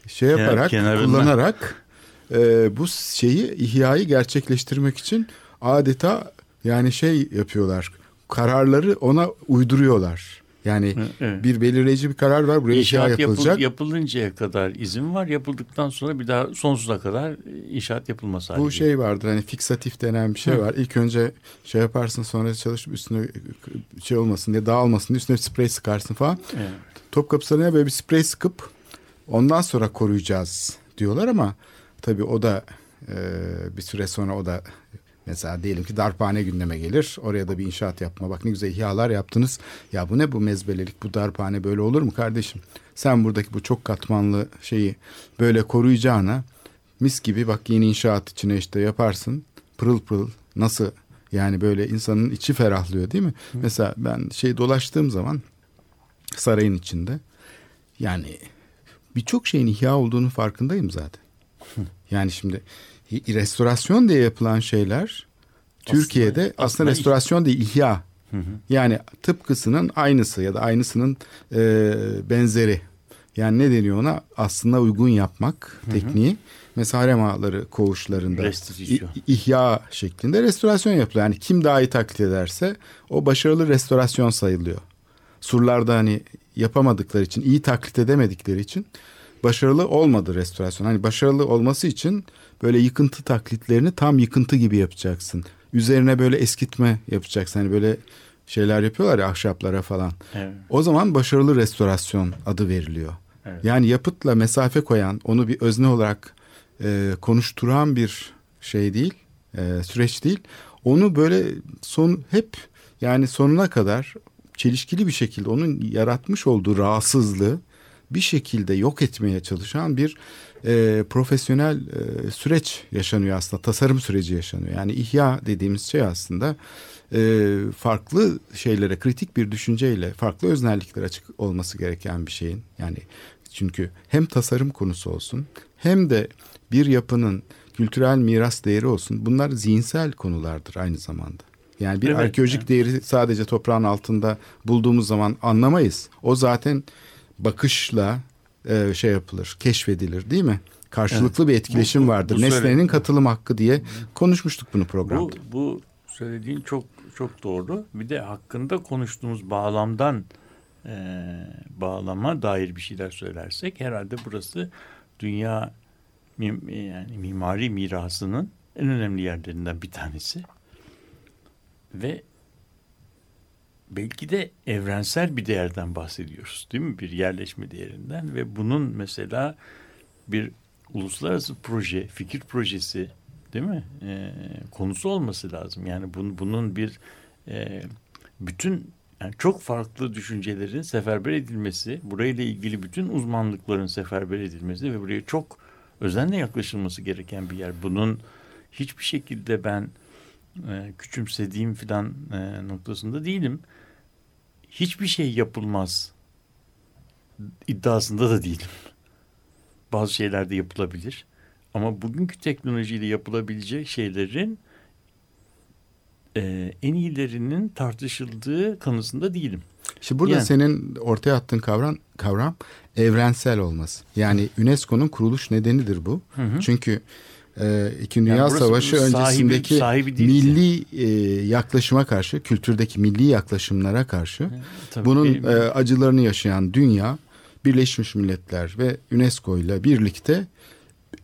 S3: şey yaparak
S4: kenarından.
S3: kullanarak e, bu şeyi ihyayı gerçekleştirmek için adeta yani şey yapıyorlar. Kararları ona uyduruyorlar. Yani
S4: Evet.
S3: bir belirleyici bir karar var. Buraya inşaat
S4: yapıl-
S3: yapılacak.
S4: yapılıncaya kadar izin var. Yapıldıktan sonra bir daha sonsuza kadar inşaat yapılması
S3: Bu şey vardır hani fiksatif denen bir şey
S4: Hı.
S3: var. İlk önce şey yaparsın sonra çalışıp üstüne şey olmasın diye dağılmasın diye üstüne sprey sıkarsın falan.
S4: Evet.
S3: Topkapı Sarayı'na böyle bir sprey sıkıp ondan sonra koruyacağız diyorlar ama tabii o da e, bir süre sonra o da mesela diyelim ki darphane gündeme gelir. Oraya da bir inşaat yapma. Bak ne güzel ihyalar yaptınız. Ya bu ne bu mezbelelik bu darphane böyle olur mu kardeşim? Sen buradaki bu çok katmanlı şeyi böyle koruyacağına mis gibi bak yeni inşaat içine işte yaparsın. Pırıl pırıl nasıl yani böyle insanın içi ferahlıyor değil mi? Mesela ben şey dolaştığım zaman sarayın içinde yani birçok şeyin ihya olduğunu farkındayım zaten. Yani şimdi restorasyon diye yapılan şeyler Türkiye'de aslında,
S4: aslında
S3: restorasyon değil ihya. Yani tıpkısının aynısı ya da aynısının e, benzeri. Yani ne deniyor ona? Aslında uygun yapmak tekniği. Mesela harem ağaları koğuşlarında i- ihya şeklinde restorasyon yapılıyor. Yani kim daha iyi taklit ederse o başarılı restorasyon sayılıyor. Surlarda hani yapamadıkları için, iyi taklit edemedikleri için başarılı olmadı restorasyon. Hani başarılı olması için böyle yıkıntı taklitlerini tam yıkıntı gibi yapacaksın. Üzerine böyle eskitme yapacaksın. Hani böyle şeyler yapıyorlar ya ahşaplara falan.
S4: Evet.
S3: O zaman başarılı restorasyon adı veriliyor.
S4: Evet.
S3: Yani yapıtla mesafe koyan, onu bir özne olarak e, konuşturan bir şey değil, e, süreç değil. Onu böyle son hep yani sonuna kadar çelişkili bir şekilde onun yaratmış olduğu rahatsızlığı bir şekilde yok etmeye çalışan bir e, profesyonel e, süreç yaşanıyor aslında. Tasarım süreci yaşanıyor. Yani ihya dediğimiz şey aslında e, farklı şeylere kritik bir düşünceyle farklı öznelliklere açık olması gereken bir şeyin. Yani çünkü hem tasarım konusu olsun hem de bir yapının kültürel miras değeri olsun. Bunlar zihinsel konulardır aynı zamanda. Yani bir
S4: Evet,
S3: arkeolojik
S4: evet.
S3: değeri sadece toprağın altında bulduğumuz zaman anlamayız. O zaten bakışla e, şey yapılır, keşfedilir değil mi? Karşılıklı bir etkileşim
S4: Bu- bu-
S3: vardır.
S4: bu
S3: Nesnenin katılım hakkı diye konuşmuştuk bunu
S4: Bu,
S3: programda.
S4: bu söylediğin çok çok doğru. Bir de hakkında konuştuğumuz bağlamdan e, bağlama dair bir şeyler söylersek herhalde burası dünya mim- yani mimari mirasının en önemli yerlerinden bir tanesi. Ve belki de evrensel bir değerden bahsediyoruz değil mi? Bir yerleşme değerinden ve bunun mesela bir uluslararası proje, fikir projesi değil mi? Ee, konusu olması lazım. Yani bunun, bunun bir e, bütün yani çok farklı düşüncelerin seferber edilmesi, burayla ilgili bütün uzmanlıkların seferber edilmesi ve buraya çok özenle yaklaşılması gereken bir yer. Bunun hiçbir şekilde ben e, küçümsediğim filan e, noktasında değilim. Hiçbir şey yapılmaz iddiasında da değilim. Bazı şeyler de yapılabilir. Ama bugünkü teknolojiyle yapılabilecek şeylerin e, en iyilerinin tartışıldığı kanısında değilim.
S3: Şimdi burada
S4: Yani.
S3: senin ortaya attığın kavram kavram evrensel olması. Yani UNESCO'nun kuruluş nedenidir bu.
S4: Hı hı.
S3: Çünkü e, İki Dünya
S4: burası
S3: Savaşı
S4: sahibi-
S3: öncesindeki
S4: sahibi değilse.
S3: milli e, yaklaşıma karşı, kültürdeki milli yaklaşımlara karşı
S4: Tabii
S3: bunun
S4: benim-
S3: e, acılarını yaşayan dünya Birleşmiş Milletler ve UNESCO ile birlikte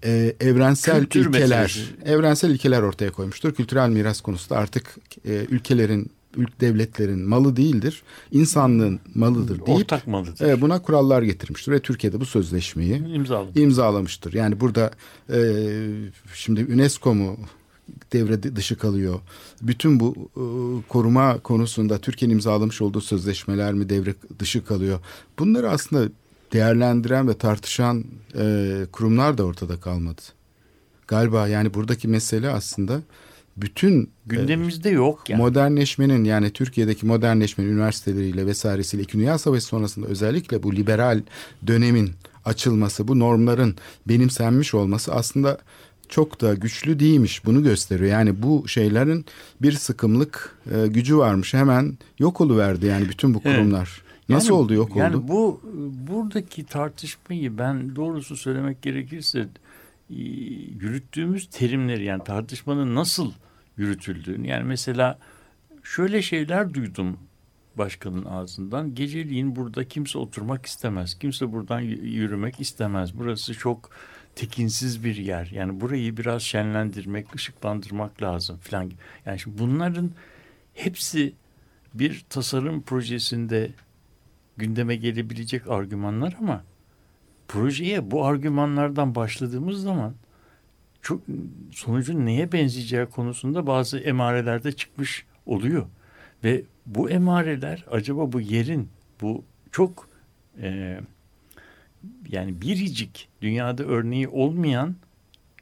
S3: e, evrensel
S4: Kültür
S3: ilkeler,
S4: meselesi.
S3: evrensel ilkeler ortaya koymuştur. Kültürel miras konusunda artık e, ülkelerin, ülk devletlerin malı değildir, insanlığın malıdır deyip
S4: ortak malıdır.
S3: e, buna kurallar getirmiştir ve Türkiye'de bu sözleşmeyi
S4: İmzaladı.
S3: imzalamıştır. Yani burada e, şimdi UNESCO mu devre dışı kalıyor? Bütün bu e, koruma konusunda Türkiye'nin imzalamış olduğu sözleşmeler mi devre dışı kalıyor? Bunları aslında değerlendiren ve tartışan e, kurumlar da ortada kalmadı. Galiba yani buradaki mesele aslında bütün
S4: Gündemimizde yok yani.
S3: modernleşmenin yani Türkiye'deki modernleşmenin üniversiteleriyle vesairesiyle İkinci Dünya Savaşı sonrasında özellikle bu liberal dönemin açılması, bu normların benimsenmiş olması aslında çok da güçlü değilmiş. Bunu gösteriyor. Yani bu şeylerin bir sıkımlık e, gücü varmış. Hemen yok oluverdi yani bütün bu
S4: Evet.
S3: kurumlar. Nasıl
S4: Yani-
S3: oldu yok
S4: yani
S3: oldu?
S4: bu buradaki tartışmayı ben doğrusu söylemek gerekirse e, yürüttüğümüz terimleri yani tartışmanın nasıl yürütüldüğünü yani mesela şöyle şeyler duydum başkanın ağzından geceliğin burada kimse oturmak istemez. Kimse buradan yürümek istemez. Burası çok tekinsiz bir yer. Yani burayı biraz şenlendirmek, ışıklandırmak lazım falan. Yani şimdi bunların hepsi bir tasarım projesinde gündeme gelebilecek argümanlar ama projeye bu argümanlardan başladığımız zaman çok sonucun neye benzeyeceği konusunda bazı emarelerde çıkmış oluyor. Ve bu emareler acaba bu yerin bu çok e, yani biricik dünyada örneği olmayan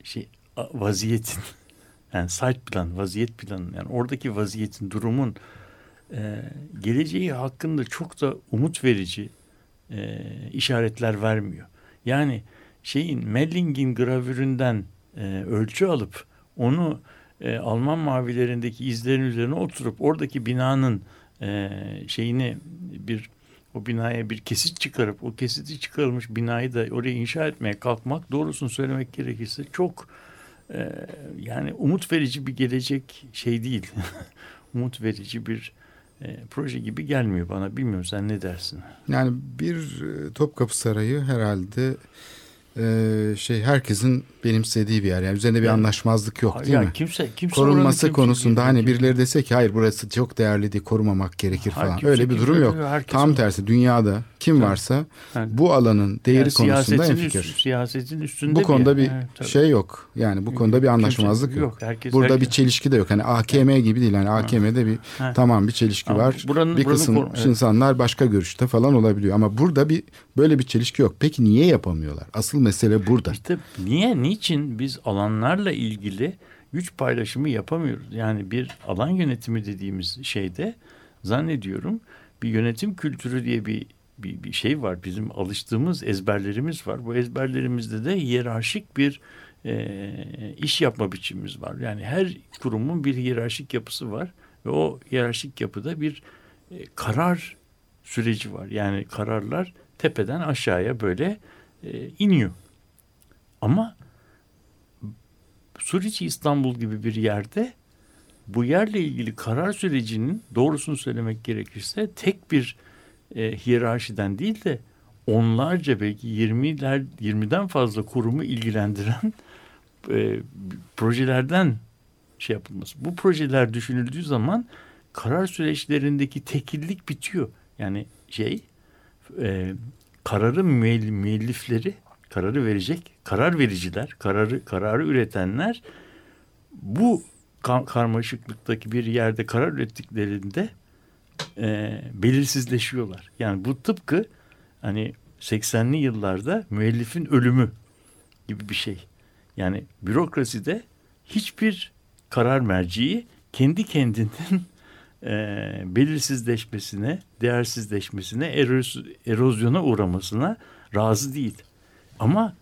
S4: şey vaziyetin yani site plan, vaziyet planı yani oradaki vaziyetin, durumun e, geleceği hakkında çok da umut verici e, işaretler vermiyor. Yani şeyin Melling'in gravüründen e, ölçü alıp onu e, Alman mavilerindeki izlerin üzerine oturup oradaki binanın e, şeyini bir o binaya bir kesit çıkarıp o kesiti çıkarılmış binayı da oraya inşa etmeye kalkmak doğrusunu söylemek gerekirse çok e, yani umut verici bir gelecek şey değil. umut verici bir e, proje gibi gelmiyor bana. Bilmiyorum sen ne dersin?
S3: Yani bir e, Topkapı Sarayı herhalde e, şey herkesin benimsediği bir yer. Yani üzerinde bir yani, anlaşmazlık yok değil
S4: ya
S3: mi?
S4: Kimse, kimse
S3: Korunması
S4: kimse
S3: konusunda hani
S4: kimse.
S3: birileri dese ki hayır burası çok değerli değil korumamak gerekir falan.
S4: kimse,
S3: Öyle bir
S4: kimse,
S3: durum yok.
S4: herkes
S3: Tam
S4: onu-
S3: tersi dünyada kim
S4: Tabii.
S3: varsa
S4: Yani-
S3: bu alanın değeri
S4: Yani
S3: konusunda en fikir.
S4: üst- siyasetin üstünde
S3: Bu konuda bir
S4: Evet, tabii.
S3: şey yok. Yani bu konuda bir
S4: Kimse-
S3: anlaşmazlık yok.
S4: Herkes,
S3: Burada
S4: herkes,
S3: bir çelişki de yok. Hani AKM gibi değil. Hani AKM'de bir
S4: Ha.
S3: tamam bir çelişki
S4: Ama
S3: var.
S4: buranın-
S3: bir
S4: buranın
S3: kısım
S4: evet.
S3: insanlar başka görüşte falan olabiliyor. Ama burada bir böyle bir çelişki yok. Peki niye yapamıyorlar? Asıl mesele burada.
S4: İşte niye, niçin biz alanlarla ilgili güç paylaşımı yapamıyoruz? Yani bir alan yönetimi dediğimiz şeyde zannediyorum bir yönetim kültürü diye bir bir, bir şey var. Bizim alıştığımız ezberlerimiz var. Bu ezberlerimizde de hiyerarşik bir e, iş yapma biçimimiz var. Yani her kurumun bir hiyerarşik yapısı var ve o hiyerarşik yapıda bir e, karar süreci var. Yani kararlar tepeden aşağıya böyle e, iniyor. Ama Suriçi İstanbul gibi bir yerde bu yerle ilgili karar sürecinin doğrusunu söylemek gerekirse tek bir e, hiyerarşiden değil de onlarca belki 20'ler 20'den fazla kurumu ilgilendiren e, projelerden şey yapılması. Bu projeler düşünüldüğü zaman karar süreçlerindeki tekillik bitiyor. Yani şey e, kararın müell- müellifleri kararı verecek karar vericiler kararı kararı üretenler bu ka- karmaşıklıktaki bir yerde karar ürettiklerinde e, belirsizleşiyorlar. Yani bu tıpkı hani 80'li yıllarda müellifin ölümü gibi bir şey. Yani bürokraside hiçbir karar merciği kendi kendinin e, belirsizleşmesine, değersizleşmesine, eroz- erozyona uğramasına razı değil. Ama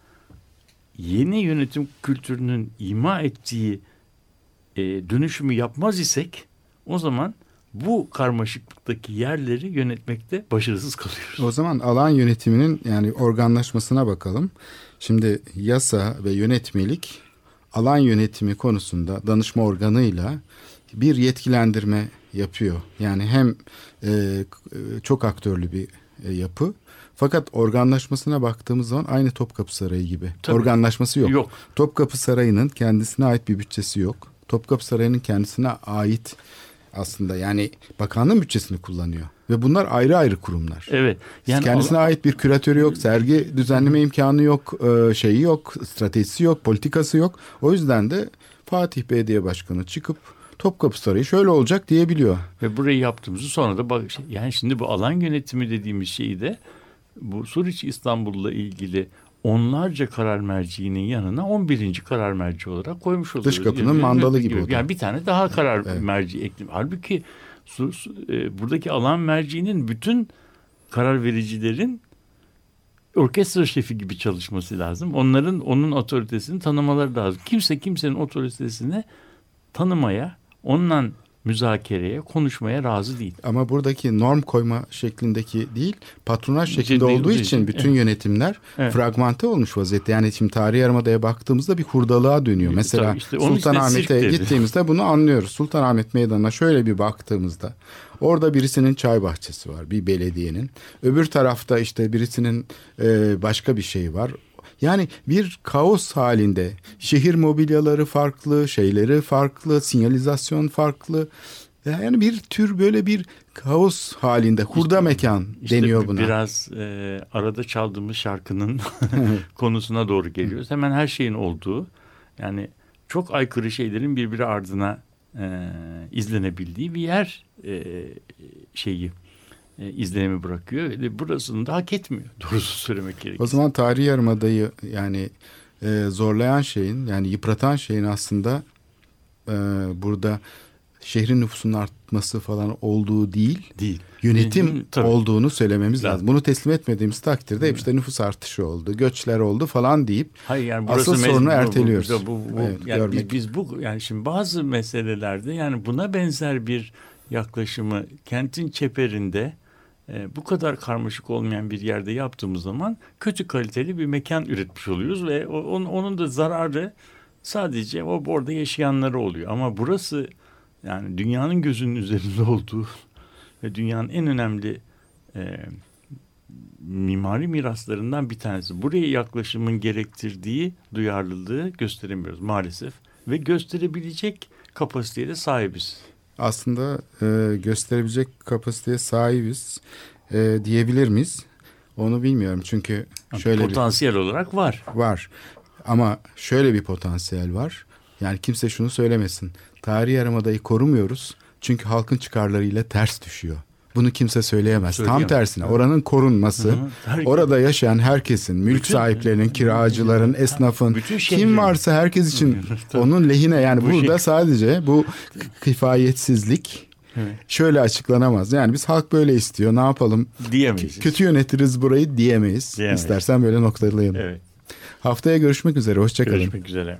S4: yeni yönetim kültürünün ima ettiği e, dönüşümü yapmaz isek o zaman bu karmaşıklıktaki yerleri yönetmekte başarısız kalıyoruz.
S3: O zaman alan yönetiminin yani organlaşmasına bakalım. Şimdi yasa ve yönetmelik alan yönetimi konusunda danışma organıyla bir yetkilendirme yapıyor. Yani hem e, çok aktörlü bir e, yapı fakat organlaşmasına baktığımız zaman aynı Topkapı Sarayı gibi.
S4: Tabii.
S3: Organlaşması yok.
S4: Yok.
S3: Topkapı Sarayı'nın kendisine ait bir bütçesi yok. Topkapı Sarayı'nın kendisine ait aslında yani bakanlığın bütçesini kullanıyor. Ve bunlar ayrı ayrı kurumlar.
S4: Evet. Yani
S3: Kendisine ait bir küratörü yok, sergi düzenleme imkanı yok, e, şeyi yok, stratejisi yok, politikası yok. O yüzden de Fatih Belediye Başkanı çıkıp Topkapı Sarayı şöyle olacak diyebiliyor.
S4: Ve burayı yaptığımızı sonra da bak şey- yani şimdi bu alan yönetimi dediğimiz şeyi de bu Suriç İstanbul'la ilgili onlarca karar merciğinin yanına 11. karar merci olarak koymuş oluyoruz.
S3: Dış kapının mandalı gibi.
S4: Yani bir tane daha karar
S3: Evet.
S4: merci ekledim. Halbuki su, su- e, buradaki alan merciğinin bütün karar vericilerin orkestra şefi gibi çalışması lazım. Onların onun otoritesini tanımaları lazım. Kimse kimsenin otoritesini tanımaya, onunla müzakereye, konuşmaya razı değil.
S3: Ama buradaki norm koyma şeklindeki değil, patronaj şeklinde
S4: Ciddi
S3: olduğu
S4: ciddi.
S3: için bütün
S4: Evet.
S3: yönetimler
S4: Evet.
S3: fragmente olmuş vaziyette. Yani şimdi tarihi yarımadaya baktığımızda bir hurdalığa dönüyor.
S4: Tabii
S3: Mesela
S4: işte onun işte
S3: Sultanahmet'e
S4: dedi.
S3: gittiğimizde bunu anlıyoruz. Sultanahmet Meydanı'na şöyle bir baktığımızda orada birisinin çay bahçesi var bir belediyenin. Öbür tarafta işte birisinin e, başka bir şey var. Yani bir kaos halinde şehir mobilyaları farklı, şeyleri farklı, sinyalizasyon farklı. Yani bir tür böyle bir kaos halinde hurda mekan
S4: İşte
S3: deniyor buna.
S4: Biraz e, arada çaldığımız şarkının konusuna doğru geliyoruz. Hemen her şeyin olduğu yani çok aykırı şeylerin birbiri ardına e, izlenebildiği bir yer e, şeyi e, izlenimi bırakıyor. Ve burasını da hak etmiyor doğrusu söylemek gerekirse.
S3: O zaman tarihi yarımadayı yani e, zorlayan şeyin yani yıpratan şeyin aslında e, burada şehrin nüfusunun artması falan olduğu değil
S4: değil.
S3: yönetim
S4: tabii.
S3: olduğunu söylememiz lazım.
S4: Lazım.
S3: Bunu teslim etmediğimiz takdirde hep işte nüfus artışı oldu, göçler oldu falan deyip
S4: Hayır yani
S3: Asıl sorunu erteliyoruz.
S4: Bu, bu, bu-
S3: Evet,
S4: yani biz, biz bu yani şimdi bazı meselelerde yani buna benzer bir yaklaşımı kentin çeperinde e, bu kadar karmaşık olmayan bir yerde yaptığımız zaman kötü kaliteli bir mekan üretmiş oluyoruz ve o- onun, onun da zararı sadece o orada yaşayanlara oluyor. Ama burası yani dünyanın gözünün üzerinde olduğu ve dünyanın en önemli e, mimari miraslarından bir tanesi. Buraya yaklaşımın gerektirdiği duyarlılığı gösteremiyoruz maalesef. Ve gösterebilecek kapasiteye de sahibiz.
S3: Aslında e, gösterebilecek kapasiteye sahibiz e, diyebilir miyiz? Onu bilmiyorum çünkü şöyle bir
S4: Potansiyel olarak var.
S3: var ama şöyle bir potansiyel var. Yani kimse şunu söylemesin. Tarihi yarımadayı korumuyoruz çünkü halkın çıkarlarıyla ters düşüyor. Bunu kimse söyleyemez.
S4: Söyleyemez.
S3: Tam tersine oranın korunması,
S4: Hı hı. Her-
S3: orada yaşayan herkesin, mülk
S4: Bütün-
S3: sahiplerinin, kiracıların, esnafın,
S4: Bütün
S3: kim varsa herkes için onun lehine yani
S4: Bu
S3: burada
S4: şey-
S3: sadece bu kifayetsizlik
S4: Evet.
S3: şöyle açıklanamaz. Yani biz halk böyle istiyor. Ne yapalım?
S4: Diyemeyiz.
S3: Kötü yönetiriz burayı diyemeyiz.
S4: Diyemeyiz.
S3: İstersen böyle noktalayalım.
S4: Evet.
S3: Haftaya görüşmek üzere. Hoşçakalın.
S4: Görüşmek üzere.